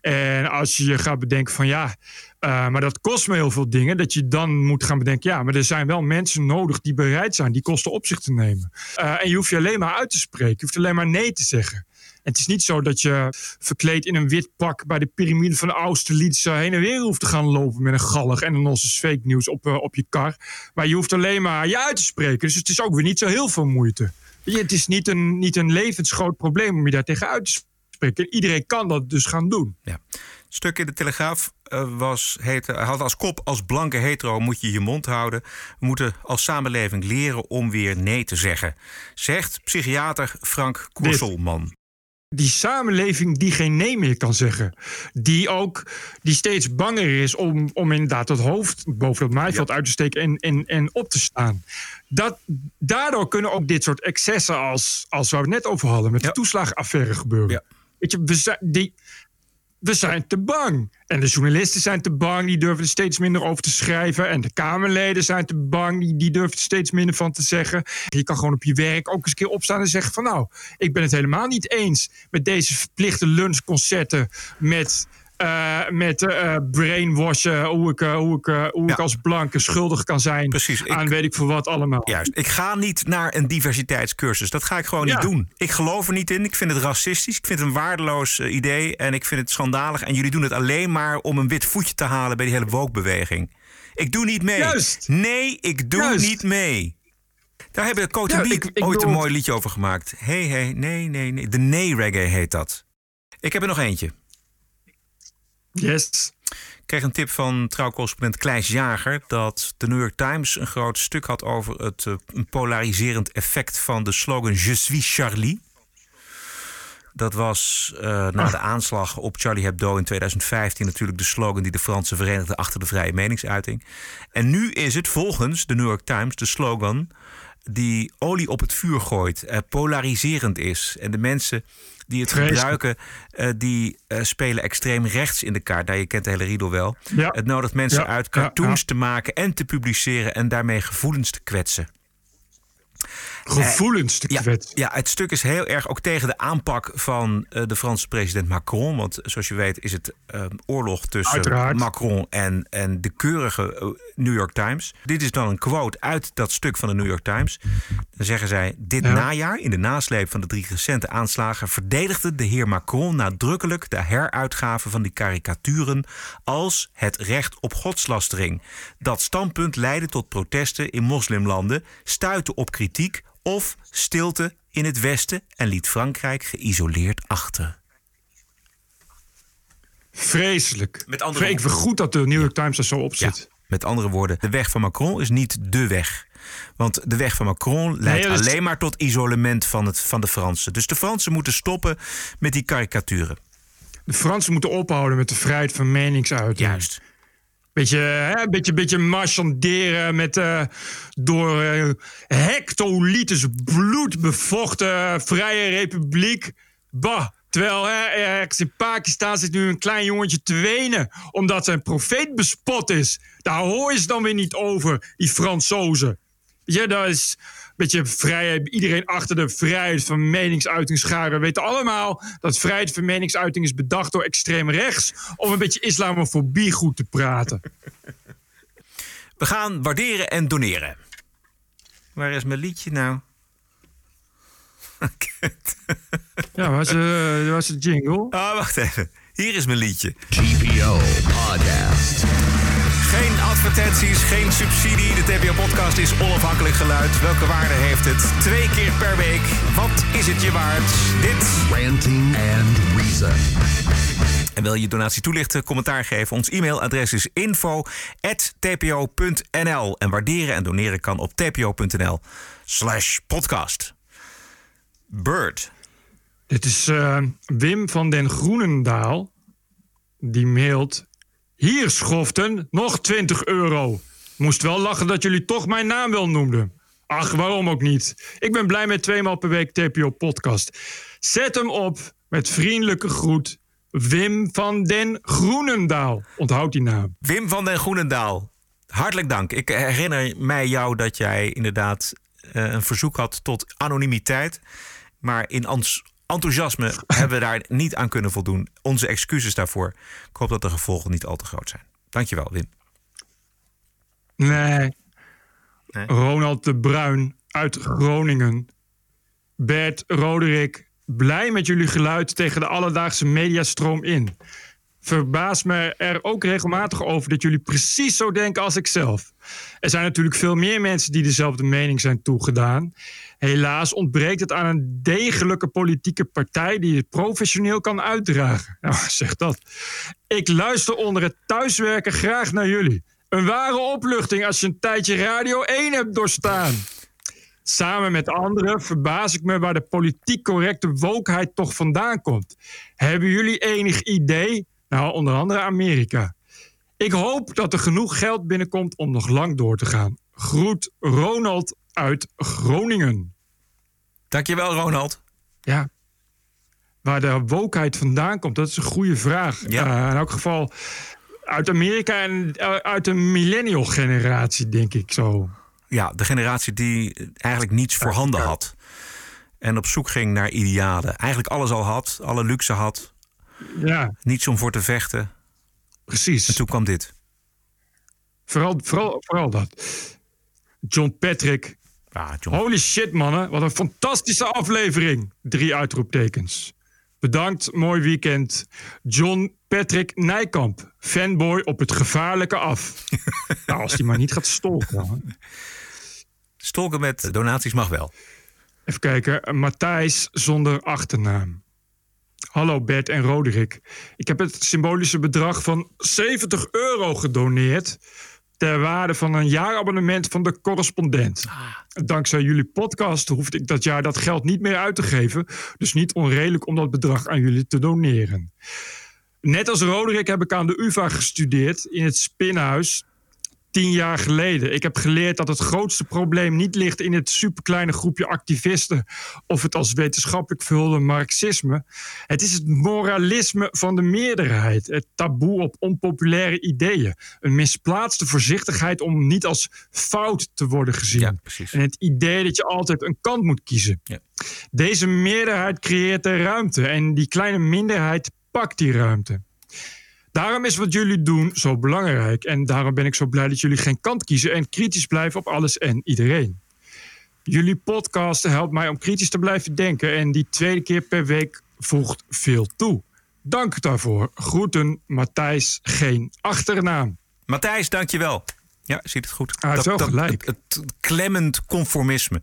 En als je je gaat bedenken van ja, eh, maar dat kost me heel veel dingen. Dat je dan moet gaan bedenken, ja, maar er zijn wel mensen nodig die bereid zijn die kosten op zich te nemen. Eh, en je hoeft je alleen maar uit te spreken. Je hoeft alleen maar nee te zeggen. het is niet zo dat je verkleed in een wit pak bij de piramide van Austerlitz eh, heen en weer hoeft te gaan lopen met een gallig en dan ons fake nieuws op, op je kar. Maar je hoeft alleen maar je uit te spreken. Dus het is ook weer niet zo heel veel moeite. Je, Het is niet een, niet een levensgroot probleem om je daar tegen uit te spreken. Iedereen kan dat dus gaan doen. Ja. Stuk in de Telegraaf eh, was, heette, had als kop... als blanke hetero moet je je mond houden. We moeten als samenleving leren om weer nee te zeggen. Zegt psychiater Frank Koerselman. die samenleving die geen nee meer kan zeggen. Die ook die steeds banger is om, om inderdaad het hoofd boven het maaiveld uit te steken en, en, en op te staan. Dat, daardoor kunnen ook dit soort excessen als, als waar we het net over hadden, met de toeslagenaffaire gebeuren. Weet je, we zijn, die, we zijn te bang. En de journalisten zijn te bang, die durven er steeds minder over te schrijven. En de Kamerleden zijn te bang, die, durven er steeds minder van te zeggen. Je kan gewoon op je werk ook eens een keer opstaan en zeggen van nou, ik ben het helemaal niet eens met deze verplichte lunchconcerten met eh, met eh, brainwashen, hoe ik, eh, hoe ik, hoe ik als blanke schuldig kan zijn Precies, aan weet ik voor wat allemaal. Juist. Ik ga niet naar een diversiteitscursus. Dat ga ik gewoon Ja. niet doen. Ik geloof er niet in. Ik vind het racistisch. Ik vind het een waardeloos idee. En ik vind het schandalig. En jullie doen het alleen maar om een wit voetje te halen bij die hele woke-beweging. Ik doe niet mee. Juist. Nee, ik doe Juist. niet mee. Daar hebben de Cote Ja, ooit een mooi liedje over gemaakt. Hey, hey, nee, nee, nee. De nee-reggae heet dat. Ik heb er nog eentje. Yes. Ik kreeg een tip van trouwcorrespondent Kleis Jager... dat de New York Times een groot stuk had over het eh, polariserend effect van de slogan Je suis Charlie. Dat was eh, na de aanslag op Charlie Hebdo in 2015 natuurlijk de slogan die de Fransen verenigde achter de vrije meningsuiting. En nu is het volgens de New York Times de slogan die olie op het vuur gooit, eh, polariserend is. En de mensen die het Vreselijk. gebruiken, eh, die eh, spelen extreem rechts in de kaart. Nou, je kent de hele riedel wel. Ja. Het nodigt mensen Ja, uit cartoons ja. te maken en te publiceren en daarmee gevoelens te kwetsen. Gevoelens te Ja, kwetsen. ja, het stuk is heel erg ook tegen de aanpak van eh, de Franse president Macron. Want zoals je weet is het eh, oorlog tussen Uiteraard. Macron en, en de keurige eh, New York Times. Dit is dan een quote uit dat stuk van de New York Times. Dan zeggen zij: Dit Ja. najaar, in de nasleep van de drie recente aanslagen, verdedigde de heer Macron nadrukkelijk de heruitgave van die karikaturen als het recht op godslastering. Dat standpunt leidde tot protesten in moslimlanden, stuitte op kritiek of stilte in het Westen en liet Frankrijk geïsoleerd achter. Vreselijk. Met andere Ik vind goed dat de New York Times er zo op Ja, zit. met andere woorden, de weg van Macron is niet de weg. Want de weg van Macron leidt is- alleen maar tot isolement van, het, van de Fransen. Dus de Fransen moeten stoppen met die karikaturen. De Fransen moeten ophouden met de vrijheid van meningsuiting. Juist. Beetje, hè, beetje, beetje marchanderen met eh, door eh, hectoliters bloed bevochten vrije republiek. Bah, terwijl hè, ergens in Pakistan zit nu een klein jongetje te wenen omdat zijn profeet bespot is. Daar hoor je ze dan weer niet over, die Fransozen. Je, dat is beetje vrijheid. Iedereen achter de vrijheid van meningsuiting scharen. We weten allemaal dat vrijheid van meningsuiting is bedacht door extreem rechts. om een beetje islamofobie goed te praten. We gaan waarderen en doneren. Waar is mijn liedje nou? Ja, waar is, eh, waar is de jingle? Ah, wacht even. Hier is mijn liedje. TPO Podcast. Geen advertenties, geen subsidie. De TPO-podcast is onafhankelijk geluid. Welke waarde heeft het? Twee keer per week. Wat is het je waard? Dit. Ranting and Reason. En wil je donatie toelichten, commentaar geven? Ons e-mailadres is info.tpo.nl. En waarderen en doneren kan op tpo.nl slash podcast. Bird. Dit is eh, Wim van den Groenendaal. Die mailt. Hier, schoften, nog 20 euro. Moest wel lachen dat jullie toch mijn naam wel noemden. Ach, waarom ook niet? Ik ben blij met tweemaal per week TPO podcast. Zet hem op met vriendelijke groet. Wim van den Groenendaal. Onthoud die naam. Wim van den Groenendaal. Hartelijk dank. Ik herinner mij jou dat jij inderdaad eh, een verzoek had tot anonimiteit. Maar in ons enthousiasme hebben we daar niet aan kunnen voldoen. Onze excuses daarvoor. Ik hoop dat de gevolgen niet al te groot zijn. Dankjewel, Wim. Nee. Nee? Ronald de Bruin uit Groningen. Bert Roderick blij met jullie geluid tegen de alledaagse mediastroom in. Verbaas me er ook regelmatig over dat jullie precies zo denken als ik zelf. Er zijn natuurlijk veel meer mensen die dezelfde mening zijn toegedaan. Helaas ontbreekt het aan een degelijke politieke partij die het professioneel kan uitdragen. Nou, zeg dat. Ik luister onder het thuiswerken graag naar jullie. Een ware opluchting als je een tijdje Radio 1 hebt doorstaan. Samen met anderen verbaas ik me waar de politiek correcte wokeheid toch vandaan komt. Hebben jullie enig idee? Nou, onder andere Amerika. Ik hoop dat er genoeg geld binnenkomt om nog lang door te gaan. Groet Ronald uit Groningen. Dankjewel, Ronald. Ja. Waar de wokeheid vandaan komt, dat is een goede vraag. Ja. Eh, in elk geval uit Amerika en eh, uit de millennial generatie, denk ik zo. Ja, de generatie die eigenlijk niets voorhanden had. En op zoek ging naar idealen. Eigenlijk alles al had, alle luxe had. Ja, Niets om voor te vechten. precies. En toen kwam dit. Vooral, vooral, vooral dat. John Patrick. Ja, John. Holy shit, mannen. Wat een fantastische aflevering. Drie uitroeptekens. Bedankt, mooi weekend. John Patrick Nijkamp. Fanboy op het gevaarlijke af. nou, als die maar niet gaat stolken. Stolken met donaties mag wel. Even kijken. Matthijs zonder achternaam. Hallo Bert en Roderick. Ik heb het symbolische bedrag van 70 euro gedoneerd. Ter waarde van een jaarabonnement van de correspondent. Dankzij jullie podcast hoefde ik dat jaar dat geld niet meer uit te geven. Dus niet onredelijk om dat bedrag aan jullie te doneren. Net als Roderick heb ik aan de UvA gestudeerd in het Spinhuis. Tien jaar geleden. Ik heb geleerd dat het grootste probleem niet ligt in het superkleine groepje activisten of het als wetenschappelijk verhulde marxisme. Het is het moralisme van de meerderheid. Het taboe op onpopulaire ideeën. Een misplaatste voorzichtigheid om niet als fout te worden gezien. Ja. En het idee dat je altijd een kant moet kiezen. Ja. Deze meerderheid creëert de ruimte en die kleine minderheid pakt die ruimte. Daarom is wat jullie doen zo belangrijk. En daarom ben ik zo blij dat jullie geen kant kiezen en kritisch blijven op alles en iedereen. Jullie podcast helpt mij om kritisch te blijven denken. En die tweede keer per week voegt veel toe. Dank daarvoor. Groeten, Matthijs, geen achternaam. Matthijs, dankjewel. Ja, ziet het goed. Hij heeft wel gelijk. Het, het klemmend conformisme.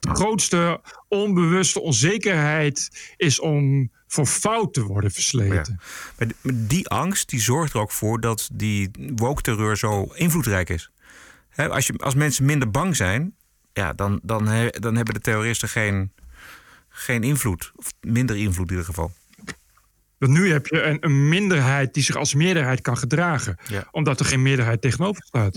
Grootste onbewuste onzekerheid is om voor fout te worden versleten. Maar die- maar die angst die zorgt er ook voor dat die woke-terreur zo invloedrijk is. Hè, als, je, als mensen minder bang zijn, ja, dan, dan, he- dan hebben de terroristen geen, geen invloed. Of minder invloed in ieder geval. Want nu heb je een, een minderheid die zich als meerderheid kan gedragen. Ja. Omdat er geen meerderheid tegenover staat.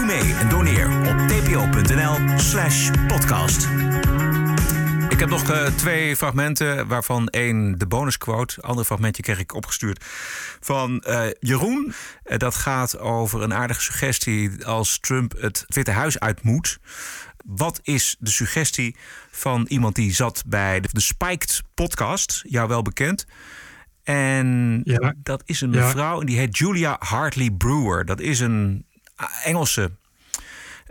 Doe mee en doneer op tpo.nl slash podcast. Ik heb nog eh, twee fragmenten, waarvan één de bonusquote. Ander fragmentje kreeg ik opgestuurd van eh, Jeroen. Eh, dat gaat over een aardige suggestie als Trump het Witte Huis uit moet. Wat is de suggestie van iemand die zat bij de, de Spiked podcast, jou wel bekend? En Ja. dat is een Ja. mevrouw en die heet Julia Hartley Brewer. Dat is een Engelse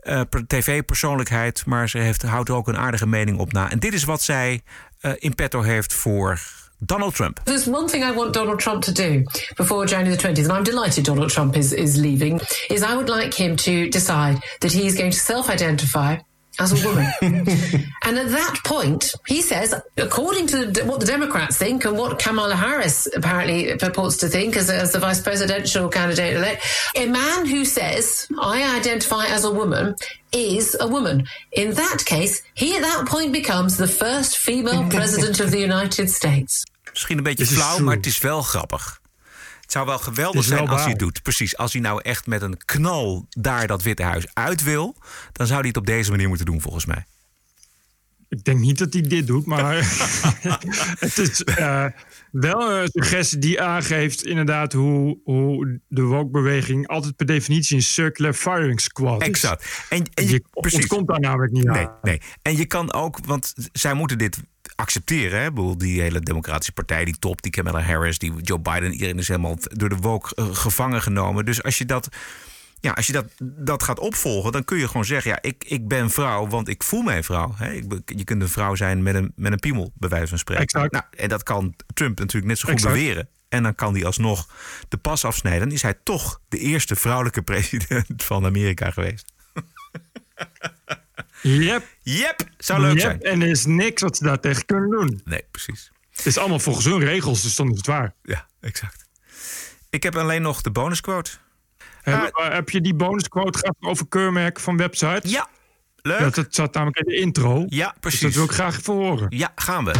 per- tv-persoonlijkheid, maar ze heeft, houdt ook een aardige mening op na. En dit is wat zij eh, in petto heeft voor Donald Trump. There's one thing I want Donald Trump to do before January the 20th, and I'm delighted Donald Trump is, is leaving, is I would like him to decide that he is going to self identify as a woman. and at that point, he says, according to what the Democrats think and what Kamala Harris apparently purports to think as, as the vice presidential candidate elect, a man who says, I identify as a woman is a woman. In that case, he at that point becomes the first female president of the United States. Misschien een beetje This flauw, maar het is wel grappig. Het zou wel geweldig wel zijn als hij het doet. Precies, als hij nou echt met een knal daar dat Witte Huis uit wil... dan zou hij het op deze manier moeten doen, volgens mij. Ik denk niet dat hij dit doet, maar het is eh, wel een suggestie die aangeeft inderdaad hoe, hoe de woke-beweging altijd per definitie een circular firing squad is. Exact. En, en je, je, precies. daar namelijk niet Nee, aan. nee. En je kan ook, want zij moeten dit accepteren. Hè? Ik bedoel, die hele Democratische Partij, die top, die Kamala Harris, die Joe Biden, iedereen is helemaal door de woke eh, gevangen genomen. Dus als je dat. Ja, als je dat, dat gaat opvolgen, dan kun je gewoon zeggen: ja, ik, ik ben vrouw, want ik voel mij vrouw. Hè? Je kunt een vrouw zijn met een, met een piemel, bij wijze van spreken. Exact. Nou, en dat kan Trump natuurlijk net zo goed Exact. beweren. En dan kan hij alsnog de pas afsnijden. Dan is hij toch de eerste vrouwelijke president van Amerika geweest. Yep. Yep, zou leuk Yep, zijn. En er is niks wat ze daar tegen kunnen doen. Nee, precies. Het is allemaal volgens hun regels, dus dan is het waar. Ja, exact. Ik heb alleen nog de bonusquote. Heb, eh, heb je die bonusquote gehad over keurmerk van websites? Ja, leuk. Dat, dat zat namelijk in de intro. Ja, precies. Dus dat wil ik graag even horen. Ja, gaan we.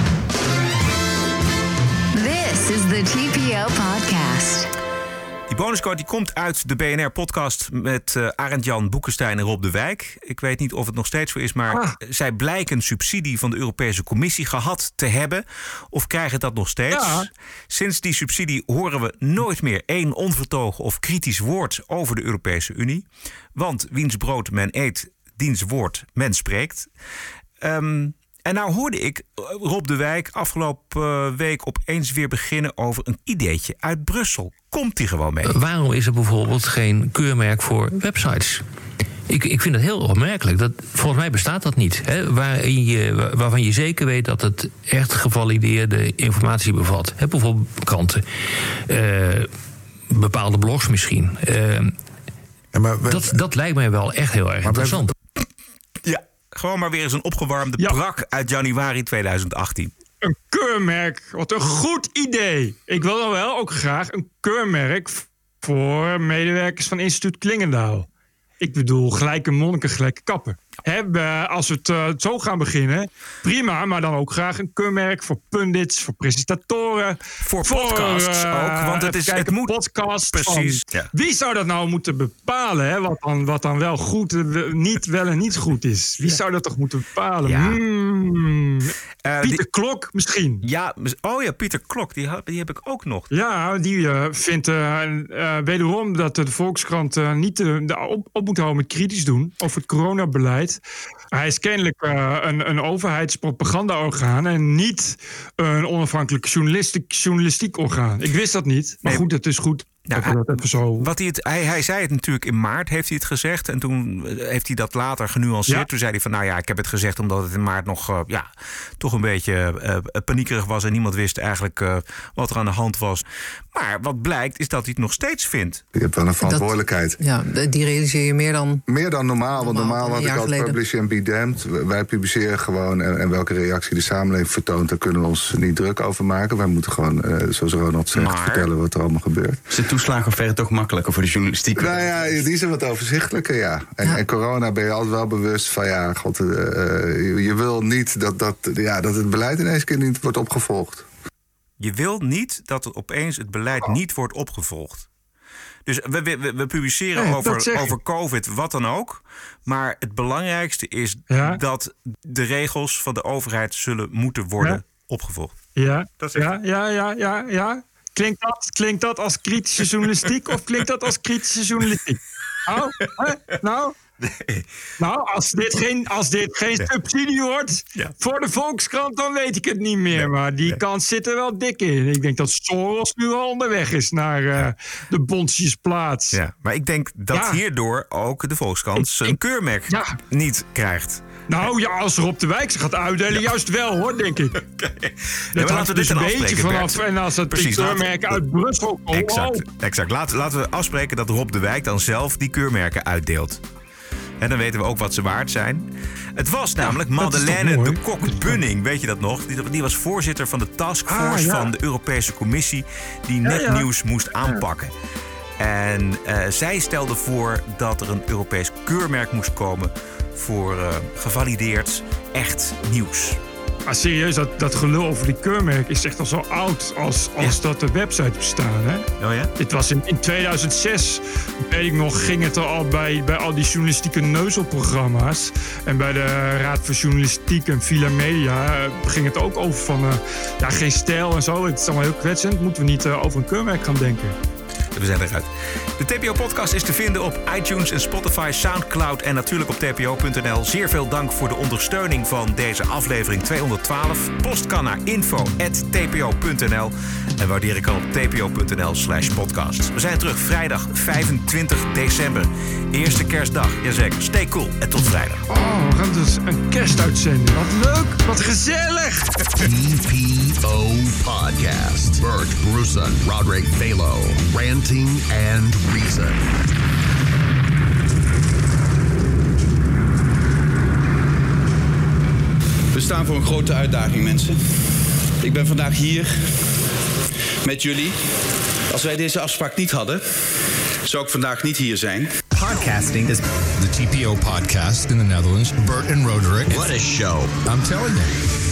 This is the TPO podcast. Die bonusquote die komt uit de BNR-podcast met eh Arend Jan Boekenstein en Rob de Wijk. Ik weet niet of het nog steeds zo is, maar Ah. zij blijken subsidie van de Europese Commissie gehad te hebben. Of krijgen dat nog steeds. Ja. Sinds die subsidie horen we nooit meer één onvertogen of kritisch woord over de Europese Unie. Want wiens brood men eet, diens woord men spreekt. Ehm, en nou hoorde ik eh, Rob de Wijk afgelopen eh, week opeens weer beginnen over een ideetje uit Brussel. Komt die gewoon mee? Waarom is er bijvoorbeeld geen keurmerk voor websites? Ik, ik vind het heel opmerkelijk. Dat, volgens mij bestaat dat niet. Hè, waarin je, wa- waarvan je zeker weet dat het echt gevalideerde informatie bevat. Hè, bijvoorbeeld kranten. Eh, bepaalde blogs misschien. Eh, dat, dat lijkt mij wel echt heel erg interessant. Ja, gewoon maar weer eens een opgewarmde brak uit januari 2018. Een keurmerk, wat een goed idee. Ik wil dan wel ook graag een keurmerk voor medewerkers van instituut Klingendaal. Ik bedoel, gelijke monniken, gelijke kappen. We- als we het eh, zo gaan beginnen, prima, maar dan ook graag een keurmerk voor pundits, voor presentatoren. Voor, podcasts eh, ook, want het is- kijken, het moet- podcasts Precies, van- ja. Wie zou dat nou moeten bepalen, hè, wat, dan, wat dan wel goed, eh, niet wel en niet goed is? Wie zou dat toch moeten bepalen? Ja. Hmm. Eh, Pieter die- Klok misschien. Ja, oh ja, Pieter Klok, die, had- die heb ik ook nog. Ja, die vindt eh, eh, wederom dat de Volkskrant eh, niet de, de op, op moet houden met kritisch doen over het coronabeleid. Hij is kennelijk eh, een, een overheidspropagandaorgaan en niet een onafhankelijk journalistiek, journalistiek orgaan. Ik wist dat niet, maar Nee. goed, het is goed. Nou, dat zo... Wat hij, het, hij, hij zei het natuurlijk in maart, heeft hij het gezegd. En toen eh, heeft hij dat later genuanceerd. Ja. Toen zei hij van, nou ja, ik heb het gezegd omdat het in maart nog eh, ja, toch een beetje eh, paniekerig was. En niemand wist eigenlijk eh, wat er aan de hand was. Maar wat blijkt is dat hij het nog steeds vindt. Je hebt wel een verantwoordelijkheid. Ja, die realiseer je meer dan. Meer dan normaal, want normaal had ik al publish and be damned. Wij publiceren gewoon en, en welke reactie de samenleving vertoont, daar kunnen we ons niet druk over maken. Wij moeten gewoon, eh, zoals Ronald zegt, Maar- vertellen wat er allemaal gebeurt. Toeslagenaffaire toch makkelijker voor de journalistiek? Nou ja, die zijn wat overzichtelijker, ja. En, en corona ben je altijd wel bewust van, ja, god, eh, eh, je, je wil niet dat, dat, ja, dat het beleid ineens keer niet wordt opgevolgd. Je wil niet dat er opeens het beleid niet wordt opgevolgd. Dus we, we, publiceren Nee, over, over COVID, wat dan ook. Maar het belangrijkste is Ja. dat de regels van de overheid zullen moeten worden Ja. opgevolgd. Ja, Dat is ja, ja, ja, ja, ja. Klinkt dat, klinkt dat als kritische journalistiek of klinkt dat als kritische journalistiek? Nou, hè? nou, nou als, dit geen, als dit geen subsidie wordt voor de Volkskrant, dan weet ik het niet meer. Maar die kans zit er wel dik in. Ik denk dat Soros nu al onderweg is naar eh, de Bonsjesplaats. Ja, maar ik denk dat Ja. hierdoor ook de Volkskrant zijn keurmerk niet krijgt. Nou ja, als er op de wijk ze gaat uitdelen, juist wel hoor, denk ik. maar Dat laten we dus dit een beetje vanaf. Bert. En als het Precies, die laten- keurmerken uit Brussel komen. Exact, exact. Laten, laten we afspreken dat Rob de Wijk dan zelf die keurmerken uitdeelt. En dan weten we ook wat ze waard zijn. Het was namelijk Madeleine de Kok-Bunning, weet je dat nog? Die, die was voorzitter van de taskforce Ah, ja. van de Europese Commissie... die net ja. nieuws moest aanpakken. En eh, zij stelde voor dat er een Europees keurmerk moest komen... voor eh, gevalideerd echt nieuws. Ah, serieus, dat, dat gelul over die keurmerk is echt al zo oud als, als dat de website bestaan. Hè? Oh ja? Dit was in, in 2006, weet ik nog, ging het er al bij, bij al die journalistieke neuzelprogramma's. En bij de Raad voor Journalistiek en Villa Media eh, ging het ook over van eh, ja, geen stijl en zo. Het is allemaal heel kwetsend. Moeten we niet over een keurmerk gaan denken? We zijn eruit. De TPO-podcast is te vinden op iTunes en Spotify, Soundcloud en natuurlijk op tpo.nl. Zeer veel dank voor de ondersteuning van deze aflevering 212. Post kan naar info.tpo.nl en waardeer ik al op tpo.nl slash podcast. We zijn terug vrijdag 25 december. Eerste kerstdag, jazeker. Stay cool en tot vrijdag. Oh, we gaan dus een kerstuitzending. Wat leuk, wat gezellig. TPO Podcast. Bert Bruson, Roderick Balo, Ranting and Reason. We staan voor een grote uitdaging, mensen. Ik ben vandaag hier met jullie. Als wij deze afspraak niet hadden, zou ik vandaag niet hier zijn. Podcasting is the TPO podcast in the Netherlands. Bert and Roderick. What a show. I'm telling you.